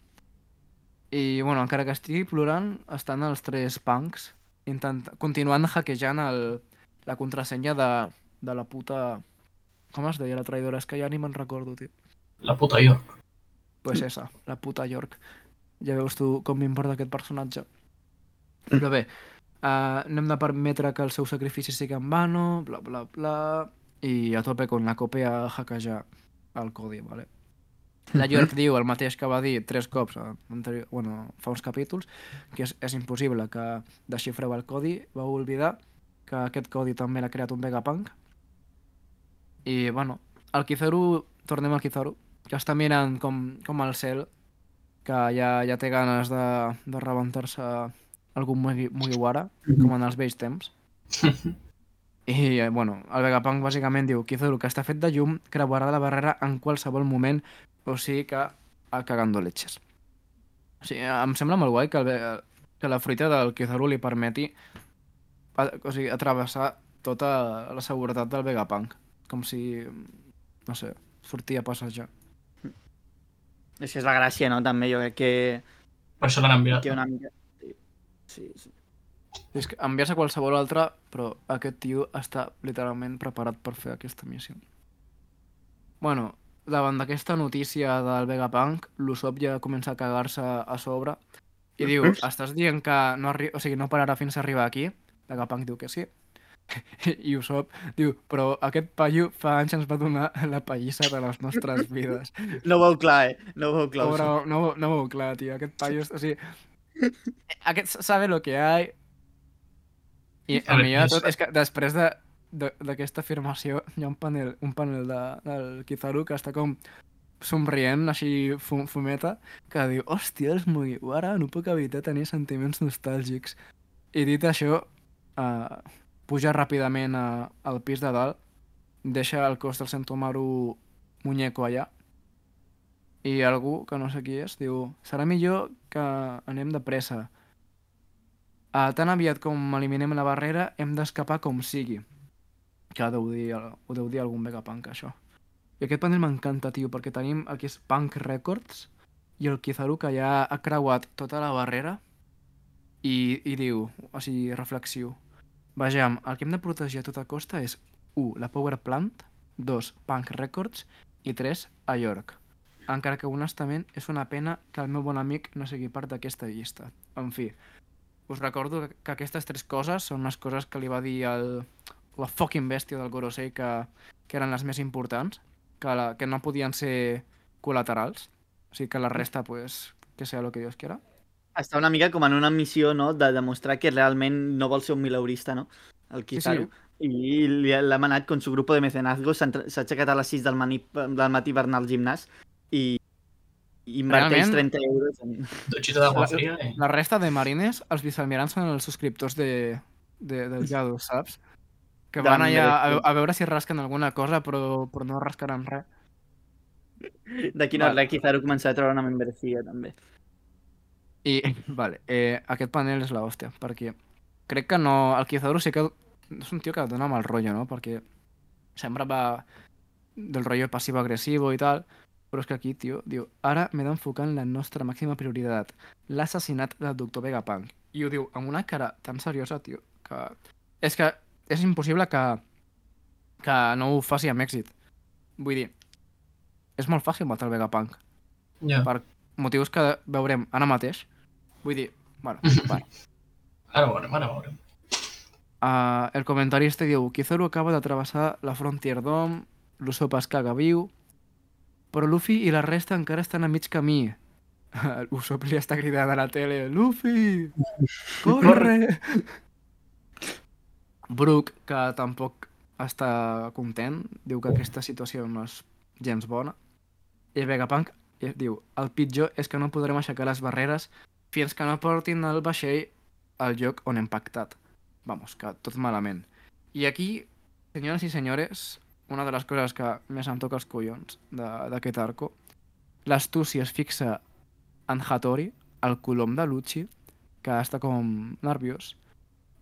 I, bueno, encara que estigui plorant, estan els tres punks intent... continuant hackejant el... la contrasenya de... de la puta... Com es deia la traïdora? És que ja ni me'n recordo, tio. la puta York. Pues esa, la puta York. Ja veus tu com m'importa aquest personatge. Però bé, uh, no hem de permetre que el seu sacrifici sigui en vano, bla bla bla, i a tope con la copia hackejar el codi, vale? La York diu el mateix que va dir tres cops anterior, bueno, fa uns capítols, que és, és impossible que desxifreu el codi, vau oblidar que aquest codi també l'ha creat un Vegapunk. I, bueno, el Kizaru, tornem al Kizaru, que està mirant com, com al cel, que ja, ja té ganes de, de rebentar-se algun Mugi- Mugiwara, com en els vells temps. I, eh, bueno, el Vegapunk bàsicament diu Kizaru, que està fet de llum, creuarà la barrera en qualsevol moment, o sigui que a cagando leches. O sigui, em sembla molt guai que, el, que la fruita del Kizaru li permeti a, o sigui, atravessar tota la seguretat del Vegapunk. Com si, no sé, sortia a passejar. És que és la gràcia, no? També jo crec que, Per això l'han enviat. que una mica... Sí, sí. És que envies a qualsevol altre, però aquest tio està literalment preparat per fer aquesta missió. Bueno, davant d'aquesta notícia del Vegapunk, l'Usopp ja comença a cagar-se a sobre i diu, estàs dient que no, arri o sigui, no pararà fins a arribar aquí? Vegapunk diu que sí. I Usopp diu, però aquest paio fa anys ens va donar la pallissa de les nostres vides. No ho veu clar, eh? No ho veu clar. Pobre, no, ho- no ho veu clar, tio. Aquest paio, o sigui... Aquest sabe lo que hay. I A el millor de és- tot és que després de de- d'aquesta afirmació hi ha un panel, un panel de, del Kizaru que està com somrient, així fum, fumeta, que diu, hòstia, els Mugiwara, no puc evitar tenir sentiments nostàlgics. I dit això, uh, puja ràpidament a, al pis de dalt, deixa el cos del Sentomaru muñeco allà, i algú, que no sé qui és, diu serà millor que anem de pressa. Uh, tan aviat com eliminem la barrera, hem d'escapar com sigui. Que deu dir, ho deu dir algun Vegapunk, això. I aquest panel m'encanta, tio, perquè tenim el que és Punk Records i el Kizaru que ja ha creuat tota la barrera i, i diu, o sigui, reflexiu. Vejam, el que hem de protegir a tota costa és 1. La Power Plant 2. Punk Records i 3. A York. Encara que honestament és una pena que el meu bon amic no sigui part d'aquesta llista. En fi, us recordo que- que aquestes tres coses són les coses que li va dir el, la fucking bèstia del Gorosei que, que eren les més importants, que, la, que no podien ser col·laterals, o sigui que la resta, pues, que sea lo que Dios quiera. Està una mica com en una missió, no?, de demostrar que realment no vol ser un mileurista, no?, el Kizaru. I li- l'ha manat con su grupo de mecenazgo, s'ha aixecat a les 6 del, mani, del matí per anar al gimnàs i, i inverteix Realment- 30 euros en... Dutxita d'aigua La- fria i... La resta de marines, els vicealmirants són els subscriptors de, de, del Jado, saps? Que van allà a, a veure si rasquen alguna cosa, però, però no rascaran res. D'aquí no res, Kizaru començarà a treure una membresía, també. I, vale, eh, aquest panel és l'hòstia, perquè crec que no... El Kizaru sí que és un tio que dona mal rotllo, no? Perquè sempre va... del rollo passivo-agressivo i tal, però és que aquí, tio, diu, ara m'he d'enfocar en la nostra màxima prioritat, l'assassinat del doctor Vegapunk. I ho diu amb una cara tan seriosa, tio, que... És que és impossible que, que no ho faci amb èxit. Vull dir, és molt fàcil matar el Vegapunk, Ja. per motius que veurem ara mateix. Vull dir, bueno, bueno. Ara veurem, ara veurem. Uh, el comentarista diu Kizaru acaba de travessar la Frontier Dome, l'Usopp es caga viu, però Luffy i la resta encara estan a mig camí. L'Usopp li està cridant a la tele Luffy, corre! Brook, que tampoc està content, diu que aquesta situació no és gens bona. I Vegapunk eh, diu el pitjor és que no podrem aixecar les barreres fins que no portin el vaixell al lloc on hem pactat. Vamos, que tot malament. I aquí, senyores i senyores, una de les coses que més em toca els collons d'aquest arco, l'astúcia es fixa en Hattori, el colom de Lucci, que està com nerviós.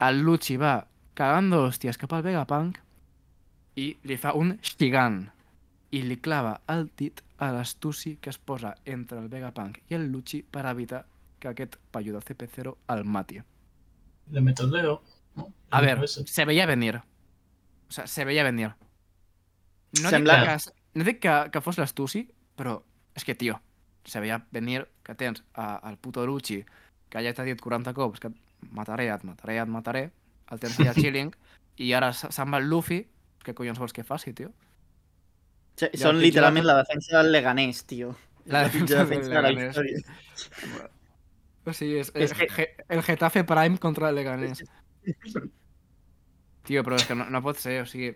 El Lucci va cagant hòsties cap al Vegapunk i li fa un xigant i li clava el dit a l'astuci que es posa entre el Vegapunk i el Lucci per evitar que aquest paio de CP0 el mati. Le meto el dedo. ¿no? A ver, ese. se veía venir. O sea, se veía venir. No Sembla- dic que, no dic que, que fos l'Astuci, però és que, tio, se veia venir que tens a, al puto Lucci, que ja t'ha dit 40 cops que et mataré, et mataré, et mataré, el tens allà chilling, i ara se- se'n va el Luffy, què collons vols que faci, tio? Sí, Ja Són literalment la defensa del Leganés, tio. La La pitjor defensa del defensa de la Leganés. història. Sigui, és, És és que- el Getafe Prime contra el Leganés. Tio, però és que no, no pot ser, o sigui...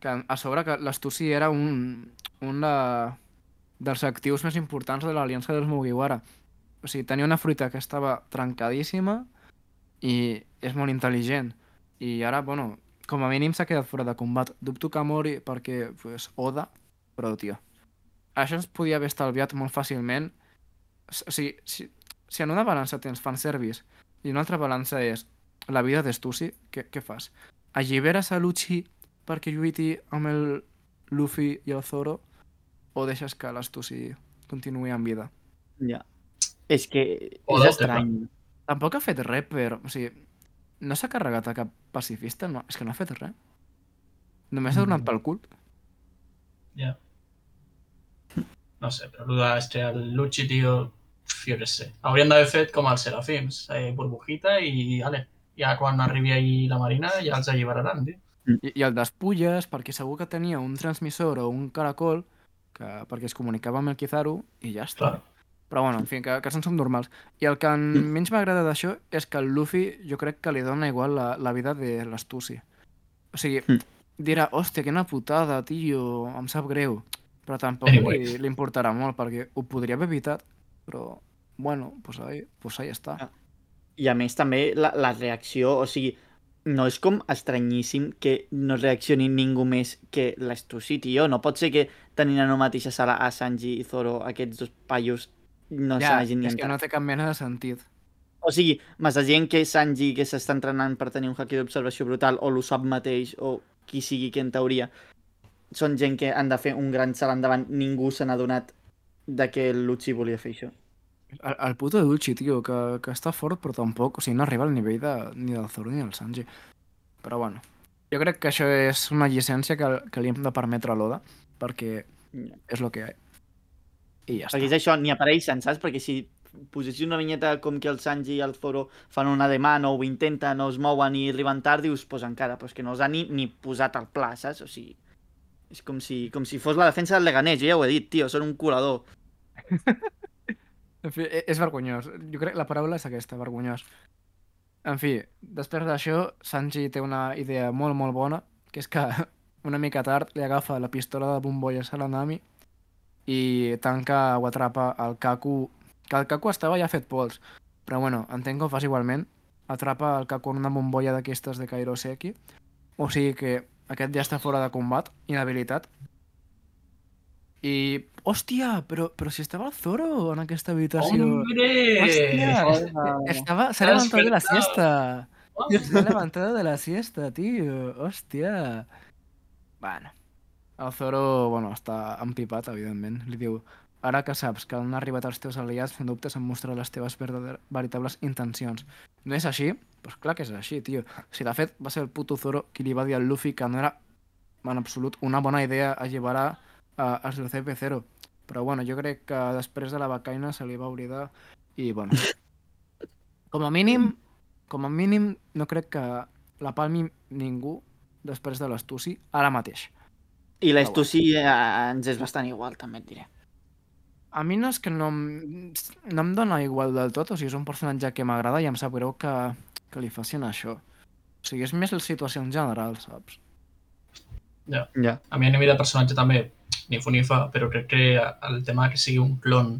Que a sobre que l'Astuci era un, un de, dels actius més importants de l'aliança dels Mugiwara. O sigui, tenia una fruita que estava trencadíssima i és molt intel·ligent. I ara, bueno, com a mínim s'ha quedat fora de combat. Dubto que mori perquè, pues, Oda, però, tio, això ens podia haver estalviat molt fàcilment. O sigui, si, si en una balança tens fanservice i una altra balança és la vida d'Estuci, què, què fas? Alliberes a Lucci perquè lluiti amb el Luffy i el Zoro o deixes que l'Estuci continuï en vida? Ja. És que O és del estrany. Tampoc ha fet res per... O sigui, no s'ha carregat a cap pacifista, no, és que no ha fet res. Només ha donat Mm. pel cul. Ya. No sé, però el de el Lucci, tio, jo què sé. Haurien d'haver fet com els Serafims, eh, burbujita i, ale, ja quan arribi ahí la Marina ja els alliberaran, tio. I, i el despulles perquè segur que tenia un transmissor o un caracol que, perquè es comunicava amb el Kizaru i ja està. Clar. Però bueno, en fi, que, que són subnormals. I el que en menys m'agrada d'això és que el Luffy jo crec que li dona igual la, la vida de l'Astuci. O sigui, Mm. dirà, hòstia, quina putada, tio, em sap greu. Però tampoc li, li importarà molt perquè ho podria haver evitat, però bueno, pues ahí, pues ahí està. Ah. I a més també la, la reacció, o sigui, no és com estranyíssim que no reaccioni ningú més que l'Estuci, tio. No pot ser que tenint en una mateixa sala a Sanji i Zoro, aquests dos paios, no ja, n'hagin ni és que no té cap mena de sentit. O sigui, m'estàs dient que Sanji, que s'està entrenant per tenir un haki d'observació brutal, o l'Usopp mateix, o qui sigui que en teoria, són gent que han de fer un gran salt endavant, ningú se n'ha adonat de que el Lucci volia fer això. El, el puto Dulci, tio, que, que està fort però tampoc, o sigui, no arriba al nivell de, ni del Zoro ni del Sanji. Però bueno, jo crec que això és una llicència que, que li hem de permetre a l'Oda, perquè és el que hi ha. I ja està. Perquè és això, ni apareixen, saps? Perquè si posessis una vinyeta com que el Sanji i el Zoro fan una demanda o ho intenten o es mouen i arriben tard, dius, pues encara, però és que no els ha ni, ni posat al pla, saps? O sigui, és com si, com si fos la defensa del Leganés, jo ja ho he dit, tio, són un colador. En fi, e- és vergonyós. Jo crec que la paraula és aquesta, vergonyós. En fi, després d'això, Sanji té una idea molt, molt bona, que és que una mica tard li agafa la pistola de bombolles a la Nami i tanca o atrapa el Kaku, que el Kaku estava ja fet pols, però bueno, entenc que ho fas igualment, atrapa el Kaku en una bombolla d'aquestes de Kairoseki, o sigui que aquest ja està fora de combat, inhabilitat, i, hòstia, però, però si estava el Zoro en aquesta habitació... ¡Hombre! Hòstia, estaba, se ha Te has levantado de la siesta. ¡Hombre! Se ha levantado de la siesta, tío. Hostia. Bueno. El Zoro, bueno, està empipat, evidentment. Li diu, ara que saps que han arribat els teus aliats, no dubtes en mostrar les teves veritables intencions. No és així? Doncs pues clar que és així, tio. Si de fet va ser el puto Zoro qui li va dir al Luffy que no era en absolut una bona idea alliberar uh, els del CP0. Però bueno, jo crec que després de la becaina se li va oblidar i bueno... Com a mínim, com a mínim, no crec que la palmi ningú després de l'Estuci ara mateix. I l'Estuci eh, ens és bastant igual, també et diré. A mi no és que no, em- no em dona igual del tot, o sigui, és un personatge que m'agrada i em sap greu que, que li facin això. O sigui, és més la situació en general, saps? Ja. Ja. A mi a nivell de personatge també, ni fu ni fa, però crec que el tema que sigui un clon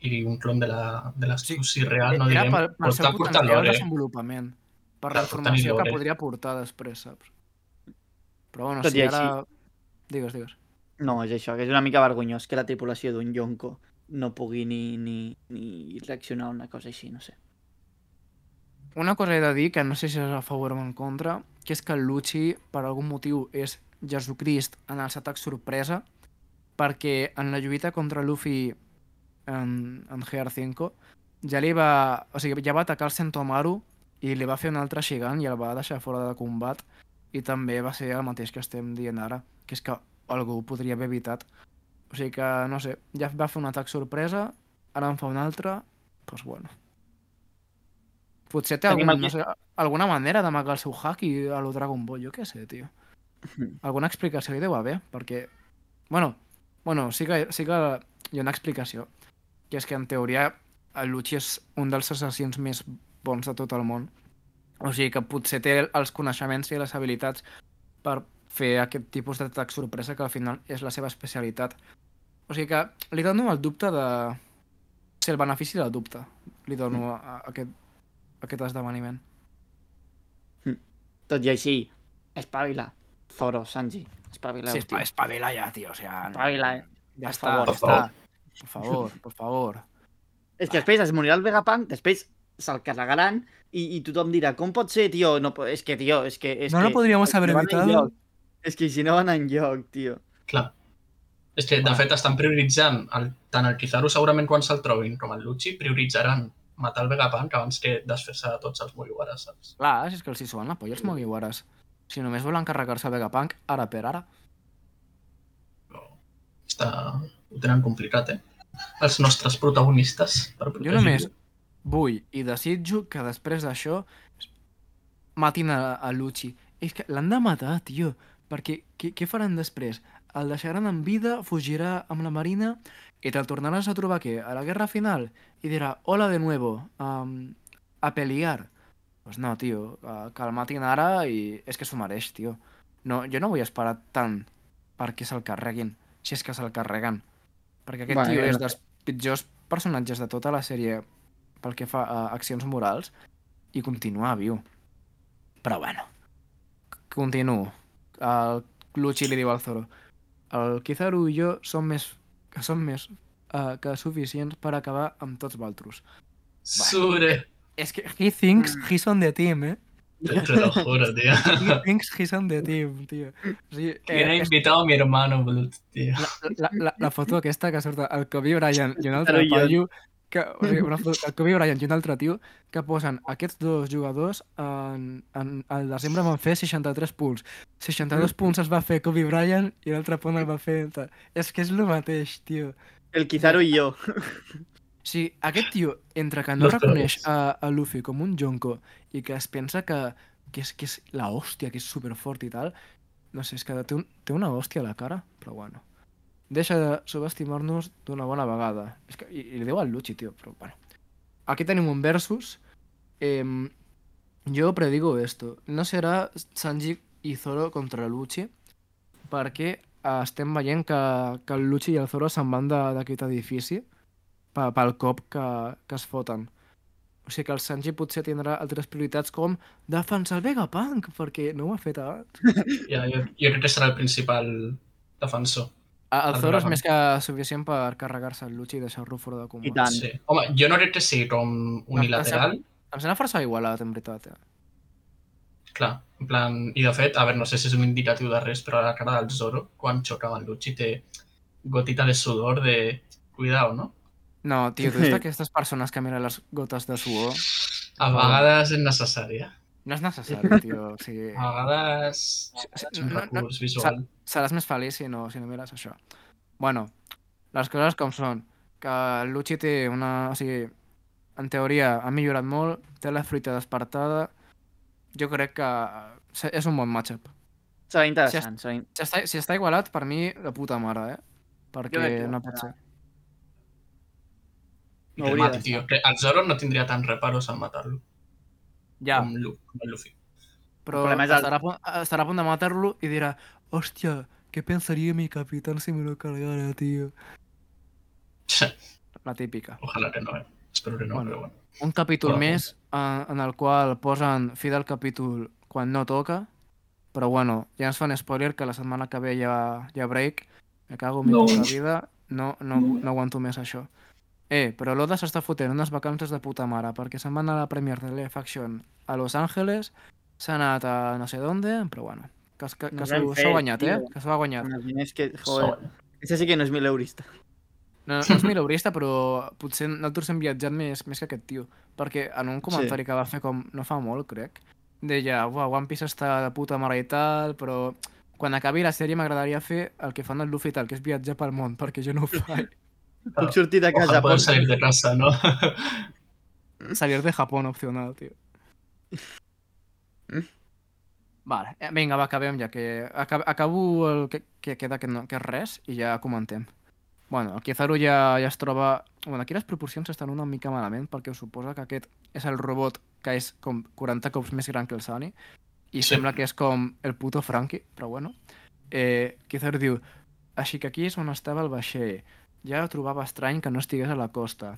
i un clon de la, de l'Estuci real, no Era diguem, pel, pel aportar potencial lore. desenvolupament. Per la Clar, informació que podria portar després, saps? Però bueno, Tot si ara... Digues, digues. No, és això, que és una mica vergonyós que la tripulació d'un Yonko no pugui ni, ni, ni reaccionar a una cosa així, no sé. Una cosa he de dir, que no sé si és a favor o en contra, que és que el Lucci, per algun motiu, és Jesucrist en els atacs sorpresa, perquè en la lluita contra Luffy en, en GR5 ja li va... O sigui, ja va atacar el Sentomaru i li va fer un altre Shigan i el va deixar fora de combat i també va ser el mateix que estem dient ara, que és que algú ho podria haver evitat. O sigui que, no sé, ja va fer un atac sorpresa, ara en fa un altre, doncs pues bueno. Potser té algun, no sé, alguna manera d'amagar el seu hack i a lo Dragon Ball, jo què sé, tio. Alguna explicació hi deu haver, perquè... Bueno, bueno sí, que, sí que hi ha una explicació, que és que en teoria el Lucci és un dels assassins més bons de tot el món. O sigui que potser té els coneixements i les habilitats per fer aquest tipus d'atac sorpresa que al final és la seva especialitat. O sigui que li dono el dubte de... ser el benefici del dubte. Li dono a, a aquest, a aquest esdeveniment. Tot i així, espavila. Zoro, Sanji, espavila. Sí, espa- espavila ja, tio. O sea, Espavila, eh? Ja està, favor. ja està. Per favor, per favor. És que després es morirà el Vegapunk, després se'l carregaran i, i tothom dirà, com pot ser, tio? No, és que, tio, és que... És No lo que, podríamos si haber no evitado. És que si no van enlloc, tio. Clar. És que, de fet, estan prioritzant el, tant el Kizaru segurament quan se'l trobin com el Lucci prioritzaran matar el Vegapunk abans que desfer-se de tots els Mugiwara, saps? Clar, si és que els hi suan la polla els Mugiwaras. Si només volen carregar-se a Vegapunk, ara per ara. Però està... ho tenen complicat, eh? Els nostres protagonistes. Per Jo només vull i desitjo que després d'això matin a, a Lucci. És que l'han de matar, tio. Perquè què, què faran després? El deixaran en vida, fugirà amb la marina i te'l tornaràs a trobar què? A la guerra final? I dirà, hola de nuevo, um, a pelear. Pues no, tio, uh, que el matin ara i és que s'ho mereix, tio. No, jo no vull esperar tant perquè se'l carreguin, si és que se'l carreguen. Perquè aquest Bueno, tio és no sé. dels pitjors personatges de tota la sèrie pel que fa a accions morals i continua viu. Però bueno, continuo. El Lucci li diu al Zoro el Kizaru i jo som més, que som més uh, que suficients per acabar amb tots. Sure. És que he thinks he's on the team, eh? Te, lo juro, tío. He thinks he's on the team, tio. O sigui, ¿Quién ha eh, és invitado a mi hermano, Blut, tío? la, la, la foto aquesta que surt el Kobe Bryant i un altre paio que, o sigui, una foto, el Kobe Bryant i un altre tio que posen aquests dos jugadors en, en, al desembre van fer 63 punts 62 punts els va fer Kobe Bryant i l'altre punt el va fer és que és el mateix, tio El Kizaru i jo. sigui, aquest tio, entre que no Los reconeix a, a Luffy com un jonco i que es pensa que, que, és, que és la hòstia, que és superfort i tal, no sé, és que té, un, té una hòstia a la cara, però bueno. Deixa de subestimar-nos d'una bona vegada. És que, i, I li diu al Lucci, tio, però bueno. Aquí tenim un versus. Eh, jo predigo esto. No serà Sanji i Zoro contra Lucci, perquè eh, estem veient que, que el Lucci i el Zoro se'n van d'aquest edifici pe- pel cop que, que es foten. O sigui que el Sanji potser tindrà altres prioritats com defensar el Vegapunk, perquè no ho ha fet abans. Ja, jo, jo crec que serà el principal defensor. El El Zoro és Vegapunk. més que suficient per carregar-se el Lucci i deixar-lo fora de combat. I tant. Sí. Home, jo no crec que sigui com unilateral. Em sembla força igualat, en veritat. Eh? Clar, en plan... I de fet, a veure, no sé si és un indicatiu de res, però a la cara del Zoro, quan xoca amb el Lucci, té gotita de sudor de... Cuidao, no? No, tio, tu ets d'aquestes persones que miren les gotes de suor. A vegades és necessària. No és necessari, tio. O sigui, A vegades és un no, recurs visual. seràs més feliç si no, si no mires això. Bueno, les coses com són. Que el Lucci té una... O sigui, en teoria ha millorat molt, té la fruita despertada. Jo crec que se- és un bon matchup. Serà interessant. Serà... in- Si està, si està igualat, per mi, la puta mare, eh? Perquè no pot ser. No hauria de tio. Que el Zoro no tindria tants reparos en matar-lo Ja, com, Lu- com el Luffy. però el és el- estarà, estarà a punt de matar-lo i dirà hòstia, què pensaria mi capitán si me lo cargara, tio? La típica. Ojalà que no, eh? Espero que no, Bueno. però bueno. Un capítol Però- més en, en el qual posen fi del capítol quan no toca, però bueno, ja ens fan spoiler que la setmana que ve hi ha break, me cago en mi No. puta vida, no, no, no aguanto més això. Eh, però l'Oda s'està fotent unes vacances de puta mare, perquè se'n van a la premier de Live Action a Los Angeles, s'ha anat a no sé d'onde, però bueno, que, que, que Nos s'ho ha guanyat, eh? Que s'ho ha guanyat. Els diners que... Joder, això sí que no és mileurista. No, no és mileurista, però potser nosaltres hem viatjat més, més que aquest tio. Perquè en un comentari sí. que va fer com no fa molt, crec, deia, Uah, One Piece està de puta mare i tal, però quan acabi la sèrie m'agradaria fer el que fan el Luffy i tal, que és viatjar pel món, perquè jo no ho faig. Puc sortir de casa, Ojalá salir de casa, ¿no? Salir de Japó opcional, tio. Vale, eh, vinga, va, acabem ja, que acab acabo el que, que queda, que, no, que és res, i ja comentem. Bueno, el Kizaru ja, ja es troba... Bueno, aquí les proporcions estan una mica malament, perquè suposa que aquest és el robot que és com 40 cops més gran que el Sunny, i Sí. sembla que és com el puto Frankie, però bueno. Eh, Kizaru diu, així que aquí és on estava el vaixell. Ja trobava estrany que no estigués a la costa.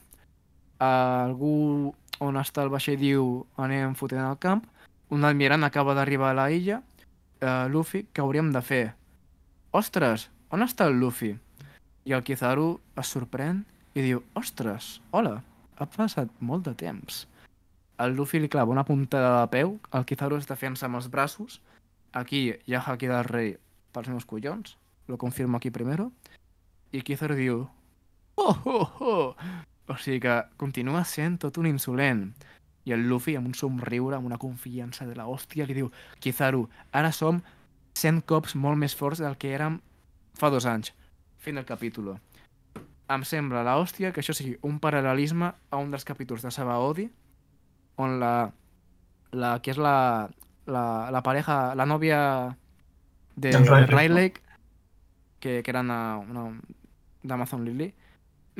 Algú on està el vaixell diu anem fotent al camp, un almirant acaba d'arribar a la illa, uh, Luffy, què hauríem de fer? Ostres, on està el Luffy? I el Kizaru es sorprèn i diu, ostres, hola, ha passat molt de temps. El Luffy li clava una puntada de peu, el Kizaru es defensa amb els braços, aquí hi ha Haki del Rei pels meus collons, lo confirmo aquí primero, i Kizaru diu, oh, oh, oh, o sigui que continua sent tot un insolent. I el Luffy, amb un somriure, amb una confiança de la hòstia, li diu Kizaru, ara som 100 cops molt més forts del que érem fa dos anys. Fin del capítol. Em sembla la hòstia que això sigui un paral·lelisme a un dels capítols de Sabaody, on la, la que és la, la, la pareja, la nòvia de Riley, Riley, que, que era una, una d'Amazon Lily,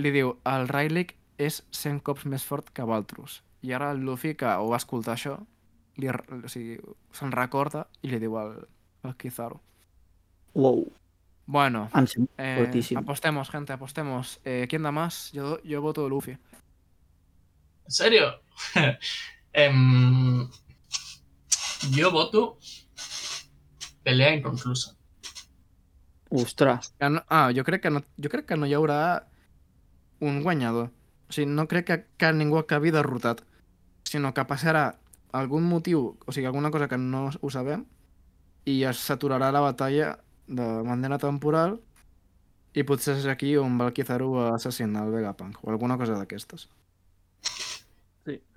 li diu, el Riley és 100 cops més fort que Valtrus. I ara el Luffy, que ho va escoltar això, li, o sigui, se'n recorda i li diu al, al Kizaru. Wow, Bueno, em eh, apostemos, gente, apostemos. Eh, ¿Quién da más? Yo, yo voto Luffy. ¿En serio? Em, yo voto pelea inconclusa. Ostres, Que no, ah, jo crec que no, jo crec que no hi haurà un guanyador. O sigui, no crec que, que ningú acabi derrotat, sinó que passarà algun motiu, o sigui, alguna cosa que no ho sabem, i es s'aturarà la batalla de manera temporal i potser és aquí on va el Kizaru a assassinar el Vegapunk o alguna cosa d'aquestes.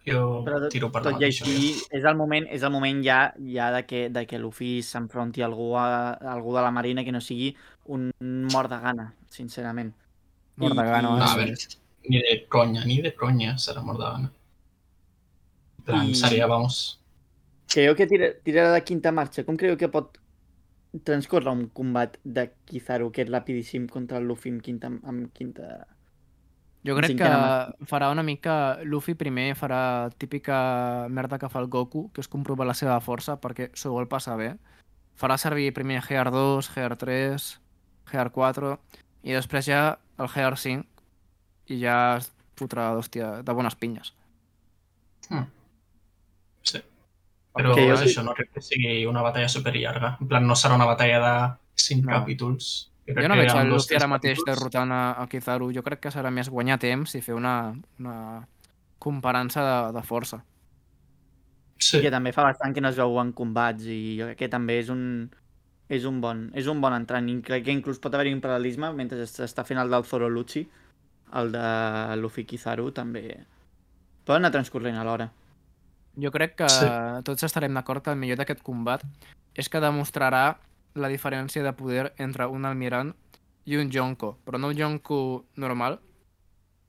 Jo però tot, tiro per la tot i mateixa. així és el moment, és el moment ja, ja de, que, de que Luffy s'enfronti a algú, a, a algú de la marina que no sigui un mort de gana, sincerament. Mort de gana, I- No, eh? a veure, ni de conya, ni de conya serà mort de gana. Plan, I- seria, vamos... Creieu que tira, tirarà de quinta marxa? Com creieu que pot transcorre un combat de Kizaru, que és rapidíssim, contra el Luffy amb quinta... Amb quinta... Jo crec que Cinquena farà una mica... Luffy primer farà típica merda que fa el Goku, que és comprovar la seva força perquè s'ho vol passar bé. Farà servir primer Gear 2, Gear 3, Gear 4 i després ja el Gear 5 i ja es fotrà, hòstia, de bones pinyes. Sí. Però Ok, és jo- això, no crec que sigui una batalla super llarga. En plan, no serà una batalla de 5 No. capítols. Jo no que veig el Luffy ara mateix derrotant a, a Kizaru. Jo crec que serà més guanyar temps i fer una, una comparança de, de força. Sí, i que també fa bastant que no es veu en combats i jo crec que també és un, és un bon, és un bon entrant i crec que inclús pot haver-hi un paral·lelisme mentre es- està fent el del Zoro Lucci el de Luffy Kizaru també poden anar transcorrent alhora Jo crec que Sí. tots estarem d'acord que el millor d'aquest combat és que demostrarà la diferència de poder entre un almirant i un Yonko, però no un Yonko normal,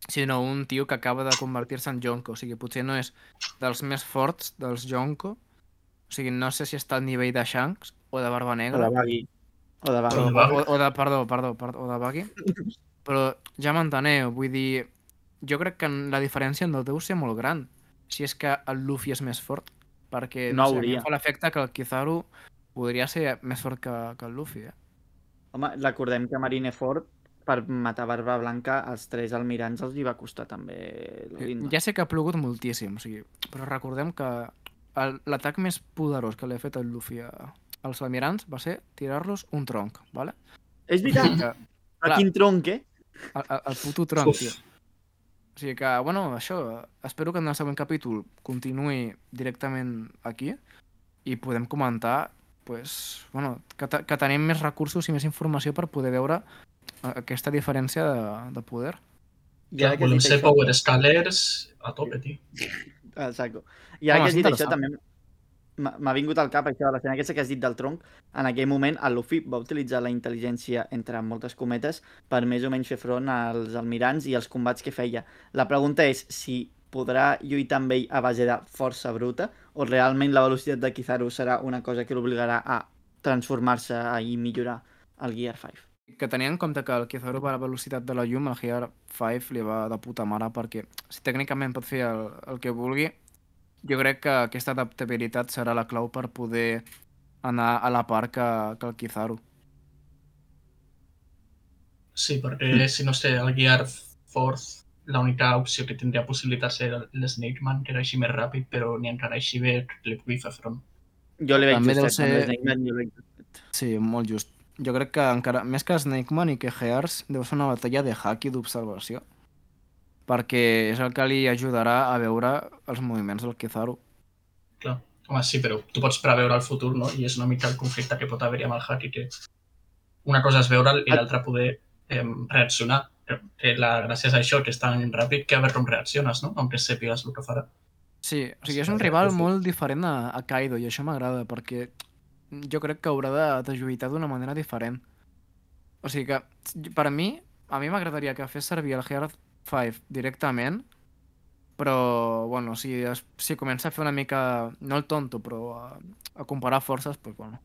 sinó un tio que acaba de convertir-se en Yonko. O sigui, potser no és dels més forts dels Yonko, o sigui, no sé si està al nivell de Shanks o de Barba o Negra, de Baggy. O de Baggy. O o, o, o de, perdó, perdó, perdó, o de Buggy, però ja m'enteneu, vull dir, jo crec que la diferència no deu ser molt gran, si és que el Luffy és més fort, perquè No no, sé, a mi hauria. em fa l'efecte que el Kizaru podria ser més fort que, que el Luffy, eh? Home, recordem que Marineford per matar Barba Blanca als tres almirants els hi va costar també linda. Ja sé que ha plogut moltíssim, o sigui, però recordem que l'atac més poderós que li ha fet el Luffy a, als almirants va ser tirar-los un tronc, ¿vale? És veritat, Que, a clar. quin tronc, eh? el, el, el puto tronc, Uf. tio. O sigui que, bueno, això, espero que en el següent capítol continuï directament aquí i podem comentar pues, bueno, que, que tenim més recursos i més informació per poder veure eh, aquesta diferència de, de poder. Ara que volem ser això- power scalers a tope, tio. Exacte. I ara Home, que has dit això també m'ha m'ha vingut al cap això de l'escena aquesta que has dit del tronc. En aquell moment el Luffy va utilitzar la intel·ligència, entre moltes cometes, per més o menys fer front als almirants i als combats que feia. La pregunta és si podrà lluitar amb ell a base de força bruta o realment la velocitat de Kizaru serà una cosa que l'obligarà a transformar-se i millorar el Gear 5. Que tenia en compte que el Kizaru va a la velocitat de la llum, el Gear 5 li va de puta mare perquè si tècnicament pot fer el, el que vulgui, jo crec que aquesta adaptabilitat serà la clau per poder anar a la part que, que el Kizaru. Sí, perquè si no sé, el Gear Force, l'única opció que tindria possibilitats era l'Snake Man, que era així més ràpid, però ni encara així bé li pugui fer front. Jo li veig També justet, amb ser- l'Snake Man, jo li veig justet. Sí, molt just. Jo crec que encara, més que Snake Man i que Gears, deu ser una batalla de hack i d'observació. Perquè és el que li ajudarà a veure els moviments del Kizaru. Clar. Home, sí, però tu pots preveure el futur, no? I és una mica el conflicte que pot haver-hi amb el hack i que una cosa és veure'l i l'altra poder eh, reaccionar. Que, la gràcia és això, que és tan ràpid que a veure com reacciones, no? Aunque sàpigues el que farà. Sí, o sigui, és un rival sí. molt diferent a, a Kaido i això m'agrada perquè jo crec que haurà de, de lluitar d'una manera diferent. O sigui que, per mi, a mi m'agradaria que fes servir el Gear 5 directament, però, bueno, si, si comença a fer una mica, no el tonto, però a, a comparar forces, doncs, bueno.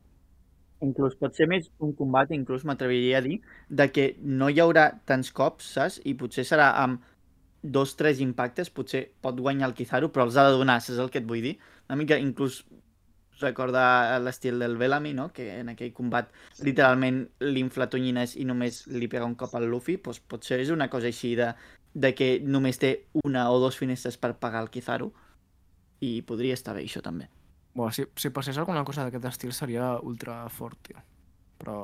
Inclús pot ser més un combat, inclús m'atreviria a dir, de que no hi haurà tants cops, saps? I potser serà amb dos, tres impactes, potser pot guanyar el Kizaru, però els ha de donar, saps el que et vull dir? Una mica, inclús recorda l'estil del Bellamy, no? Que en aquell combat literalment l'infla tonyines i només li pega un cop al Luffy, doncs potser és una cosa així de, de que només té una o dos finestres per pagar el Kizaru i podria estar bé això també. Bueno, si, si passés alguna cosa d'aquest estil seria ultra fort, tio. Però...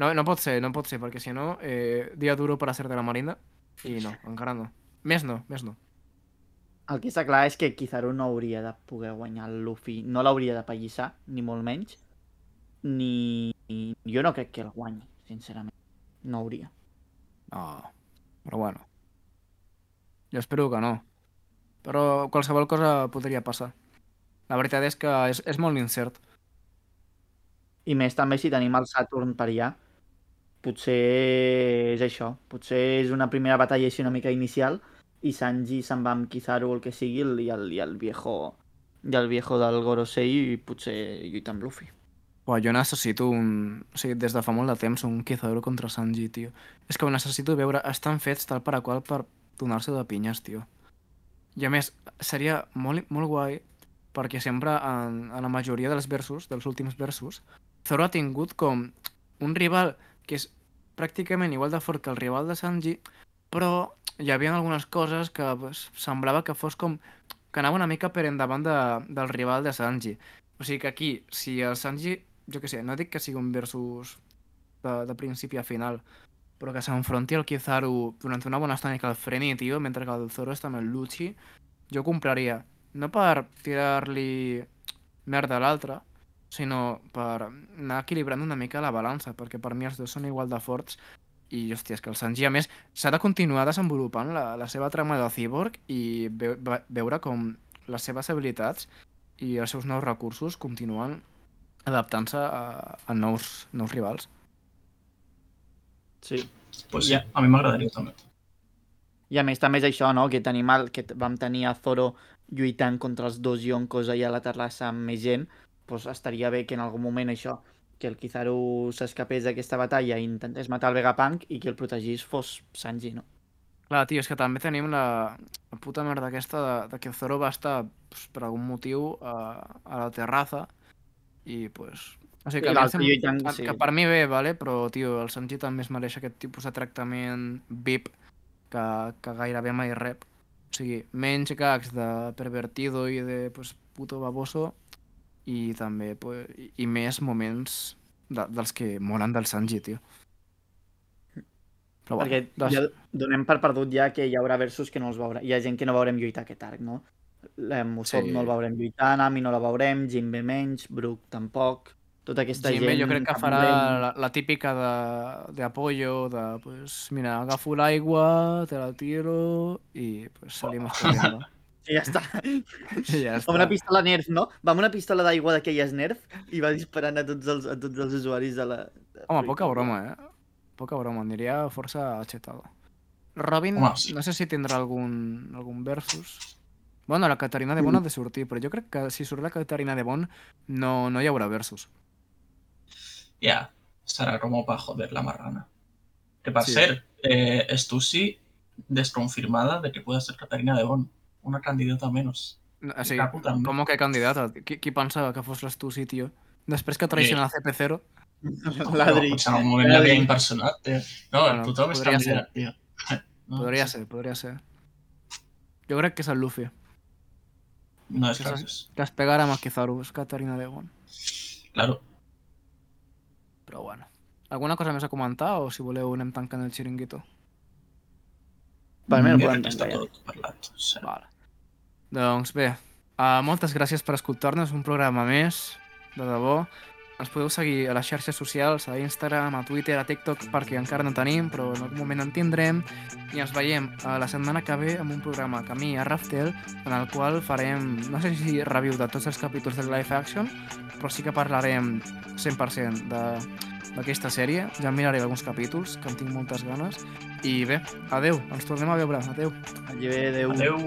No, no pot ser, no pot ser, perquè si no, eh, dia duro per a ser de la marina, i no, encara no. Més no, més no. El que està clar és que Kizaru no hauria de poder guanyar el Luffy, no l'hauria de pallissar, ni molt menys, ni... Jo no crec que el guanyi, sincerament. No hauria. No, però bueno. Jo espero que no. Però qualsevol cosa podria passar. La veritat és que és, és molt incert. I més també si tenim el Saturn per allà, potser és això. Potser és una primera batalla així una mica inicial i Sanji se'n va amb Kizaru o el que sigui i el, i el viejo i el viejo del Gorosei potser lluita amb Luffy. Buah, jo necessito un... O sigui, des de fa molt de temps, un Kizaru contra Sanji, tio. És que ho necessito veure. Estan fets tal per a qual per donar-se de pinyes, tio. I a més, seria molt, molt guai perquè sempre en, en la majoria dels versos, dels últims versos, Zoro ha tingut com un rival que és pràcticament igual de fort que el rival de Sanji, però hi havia algunes coses que pues, semblava que fos com que anava una mica per endavant de, del rival de Sanji. O sigui que aquí, si el Sanji, jo que sé, no dic que sigui un versus de, de principi a final, però que s'enfronti al Kizaru durant una bona estona i que el freni, tio, mentre que el Zoro està amb el Lucci, jo compraria. No per tirar-li merda a l'altre, sinó per anar equilibrant una mica la balança, perquè per mi els dos són igual de forts i, hòstia, és que el Sanji, a més, s'ha de continuar desenvolupant la, la seva trama de Cyborg i ve, ve, veure com les seves habilitats i els seus nous recursos continuen adaptant-se a, a nous, nous rivals. Sí. Pues sí, Ja. a mi m'agradaria també. I a més també és això, no? Que tenim el, que vam tenir a Zoro lluitant contra els dos Yonkos allà a la terrassa amb més gent, doncs estaria bé que en algun moment això, que el Kizaru s'escapés d'aquesta batalla i intentés matar el Vegapunk i que el protegís fos Sanji, no? Clar, tio, és que també tenim la, la puta merda aquesta de, de que Zoro va estar, pues, per algun motiu, a, a la terraza i, pues... O sigui, que, l'altre sembla- lluitant, que, sí. que per mi bé, vale? però, tio, el Sanji també es mereix aquest tipus de tractament VIP que, que gairebé mai rep. O sigui, menys gags de pervertido i de pues, puto baboso i també pues, i, més moments de, dels que molen del Sanji, tio. Però Perquè des- ja donem per perdut ja que hi haurà versus que no els veurà. Hi ha gent que no veurem lluitar aquest arc, no? Musop Sí. no el veurem lluitar, Nami no la veurem, Jinbe menys, Brook tampoc. Tota aquesta Jimbe gent... jo crec que farà la, la típica de, de apoyo, de, pues, mira, agafo l'aigua, te la tiro i pues, salimos corriendo. I ja està. I ja està. Amb una pistola Nerf, no? Va amb una pistola d'aigua d'aquelles Nerf i va disparant a tots els, a tots els usuaris de la... de Home, poca broma, eh? Poca broma, aniria força achetado. Robin, Home, sí. no sé si tindrà algun, algun versus. Bueno, la Caterina de Bon ha de sortir, però jo crec que si surt la Caterina de Bon no, no hi haurà versus. Ya, será como para joder la marrana. Que para Sí. ser eh, Stussy desconfirmada de que pueda ser Catarina de Bon. Una candidata menos. No, O sigui, Capo també. com que candidata? Qui, qui pensava que fos l'Estusi, tio? Després que traiciona el CP0, L'Adri. Potser en algun moment l'havia impersonat, tio. No, Bueno, tothom és candidat, tio. No, podria sí, ser, podria ser. Jo crec que és el Luffy. No és que es pegara amb el Kizaru, és Caterina de Bon. Claro. Però bueno. Alguna cosa més a comentar o si voleu anem tancant el xiringuito? Per mi el Jo podem tancar ja. tot parlat. Sí. Vale. Doncs bé, uh, moltes gràcies per escoltar-nos, un programa més, de debò. Ens podeu seguir a les xarxes socials, a Instagram, a Twitter, a TikTok, perquè encara no tenim, però en algun moment en tindrem. I ens veiem a la setmana que ve amb un programa Camí a Raftel, en el qual farem, no sé si review de tots els capítols del live action, però sí que parlarem 100% de d'aquesta sèrie. Ja em miraré alguns capítols, que en tinc moltes ganes. I bé, adeu, ens tornem a veure. Adeu. Ve, adéu. Adeu.